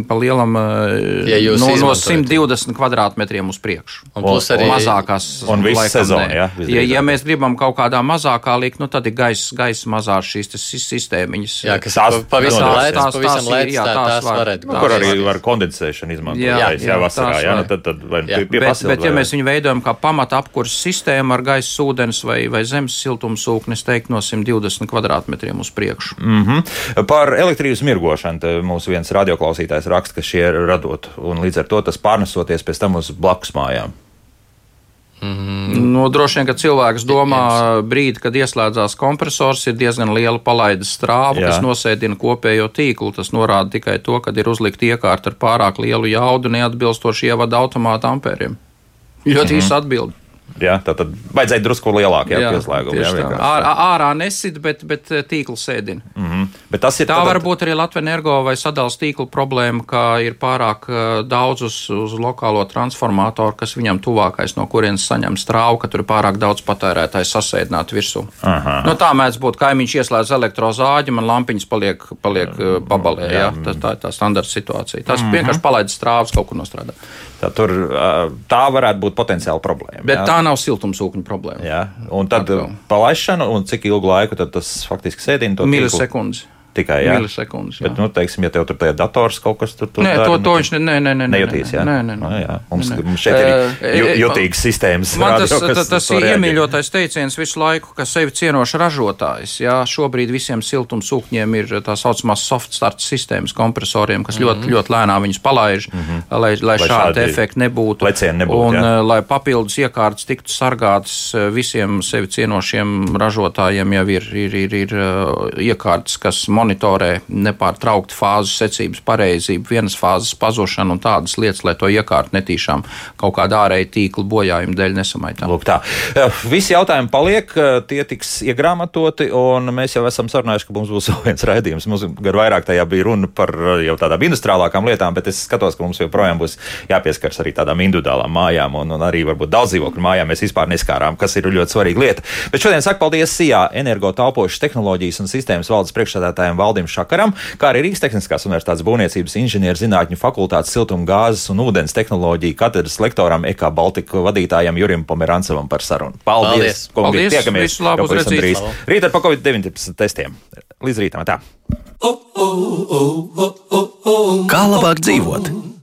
pa lielam eh, Ja no, no izmantojat. 120 kvadrātmetriem uz priekšu. Un plus arī Mazākās Un visu sezonu, jā, ja, ja mēs gribam kaut kādā mazākā likt, nu tad ir gaisa, gaisa mazās šīs sistēmiņas. Jā, kas Tās- pa- pavisam lētas, tās- pavisam lētas, jā, tā, tās tās var. varētu nu, Tā kur var. arī var kondensēšanu izmantot. Jā, Jā, jā, jā, vasarā. Jā, nu, tad, tad vai Jā, pie, pie Bet, bet, ja mēs viņu veidojam kā pamata apkurses sistēmu ar gaisa ūdens vai, vai zemes siltumsūkni, es teiktu no 120 kvadrātmetriem uz priekšu. Mm -hmm. Par elektrības mirgošanu te mūsu viens radioklausītājs raksta, ka šie ir radot, un līdz ar to tas pārnesoties pēc tam uz blakus mājām. Nu, droši vien, ka cilvēks domā brīdi, kad ieslēdzās kompresors, ir diezgan liela palaidas strāva, Jā. kas nosēdina kopējo tīklu. Tas norāda tikai to, ka ir uzlikta iekārta ar pārāk lielu jaudu, neatbilstoši ievada automāta ampēriem. Ļoti īsa atbilde. Jā, tā tad vajadzēja drusku jā. Jā, tā. vienkārši. Ārā, nesit, bet, bet tīkls sēdina. Mhm. Bet tas ir Tā tad- var būt arī Latvijas energo vai sadalījuma tīkla problēma, ka ir pārāk eh, daudz uz, uz lokālo transformatoru, kas viņam tuvākais, no kurienes saņem strāvu, ka tur ir pārāk daudz patērētāju sasēdināt virsū. Aha. Nu, tā mēdz būt, kaimiņš ieslēdz elektrozāģi, man lampiņas paliek, paliek eh, pabalē. Jā, tā, tā ir tā standarta situācija. Tas vienkārši palaid strāvas kaut kur nostrādā. Tā, tur, tā varētu būt potenciāla problēma. Bet jā. tā nav siltumsūkņa problēma. Jā, un tad palaišana, un cik ilgu laiku tas faktiski sēdina? Milisekundes. Tikai, jā. Milisekundes. jā. Bet, nu, teiksim, ja tev tur tajā dators kaut kas tur tur Nē, dara, to, nu, to viņš ne, ne, ne, ne, nejutīs. Jā, Nē, nē, nē. Nu, jā. Mums, Nē, mums šeit ir ju, jutīgas sistēmas. Man tas, radio, tas, tas to ir iemīļotais teiciens visu laiku, ka sevi cienošs ražotājs. Jā, šobrīd visiem siltumsūkņiem ir tā saucamās soft start sistēmas kompresoriem, kas ļoti, ļoti lēnām viņus palaiž, lai, lai, Mhm. Lai šādi šādi efekti nebūtu. lecieni nebūtu, Un jā. eh, lai papildus iekārtas tiktu sargātas eh, visiem sevi cienošiem ražotājiem, jau ir, ir, ir, ir eh, iekārtas, kas monitorē nepārtraukti fāzu secības pareizību, vienas fāzes pazušanu un tādas lietas, lai to iekārtu netīšām kaut kāda ārēja tīkla bojājuma dēļ nesamaitām. Lūk, tā. Eh, Visi jautājumi paliek, eh, tie tiks iegrāmatoti, un mēs jau esam sarunājuši, ka mums būs vēl viens raidījums. Mums gar vairāk tajā bija runa par eh, jau tādām industriālākām lietām, bet es skatos, ka mums joprojām būs jāpieskars arī tādām individuālām mājām, un, un arī varbūt daudz dzīvokļu mājām mēs vispār neskārām, kas ir ļoti svarīga lieta. Bet šodien saku paldies SIA energo taupošas tehnoloģijas un sistēmas valdes priekšsēdētājiem Valdim Šakaram, kā arī Rīgas Tehniskās universitātes būvniecības inženierzinātņu fakultātes siltuma gāzes un ūdens tehnoloģiju katedras lektoram Ekā Baltika vadītājam Jurim Pomerancevam par sarunu. Paldies! Paldies. kungi, Paldies, Tiekamies labu, drīz. Rīt ar pa Covid-19 testiem. Līdz rītam tā. Kā labāk dzīvot?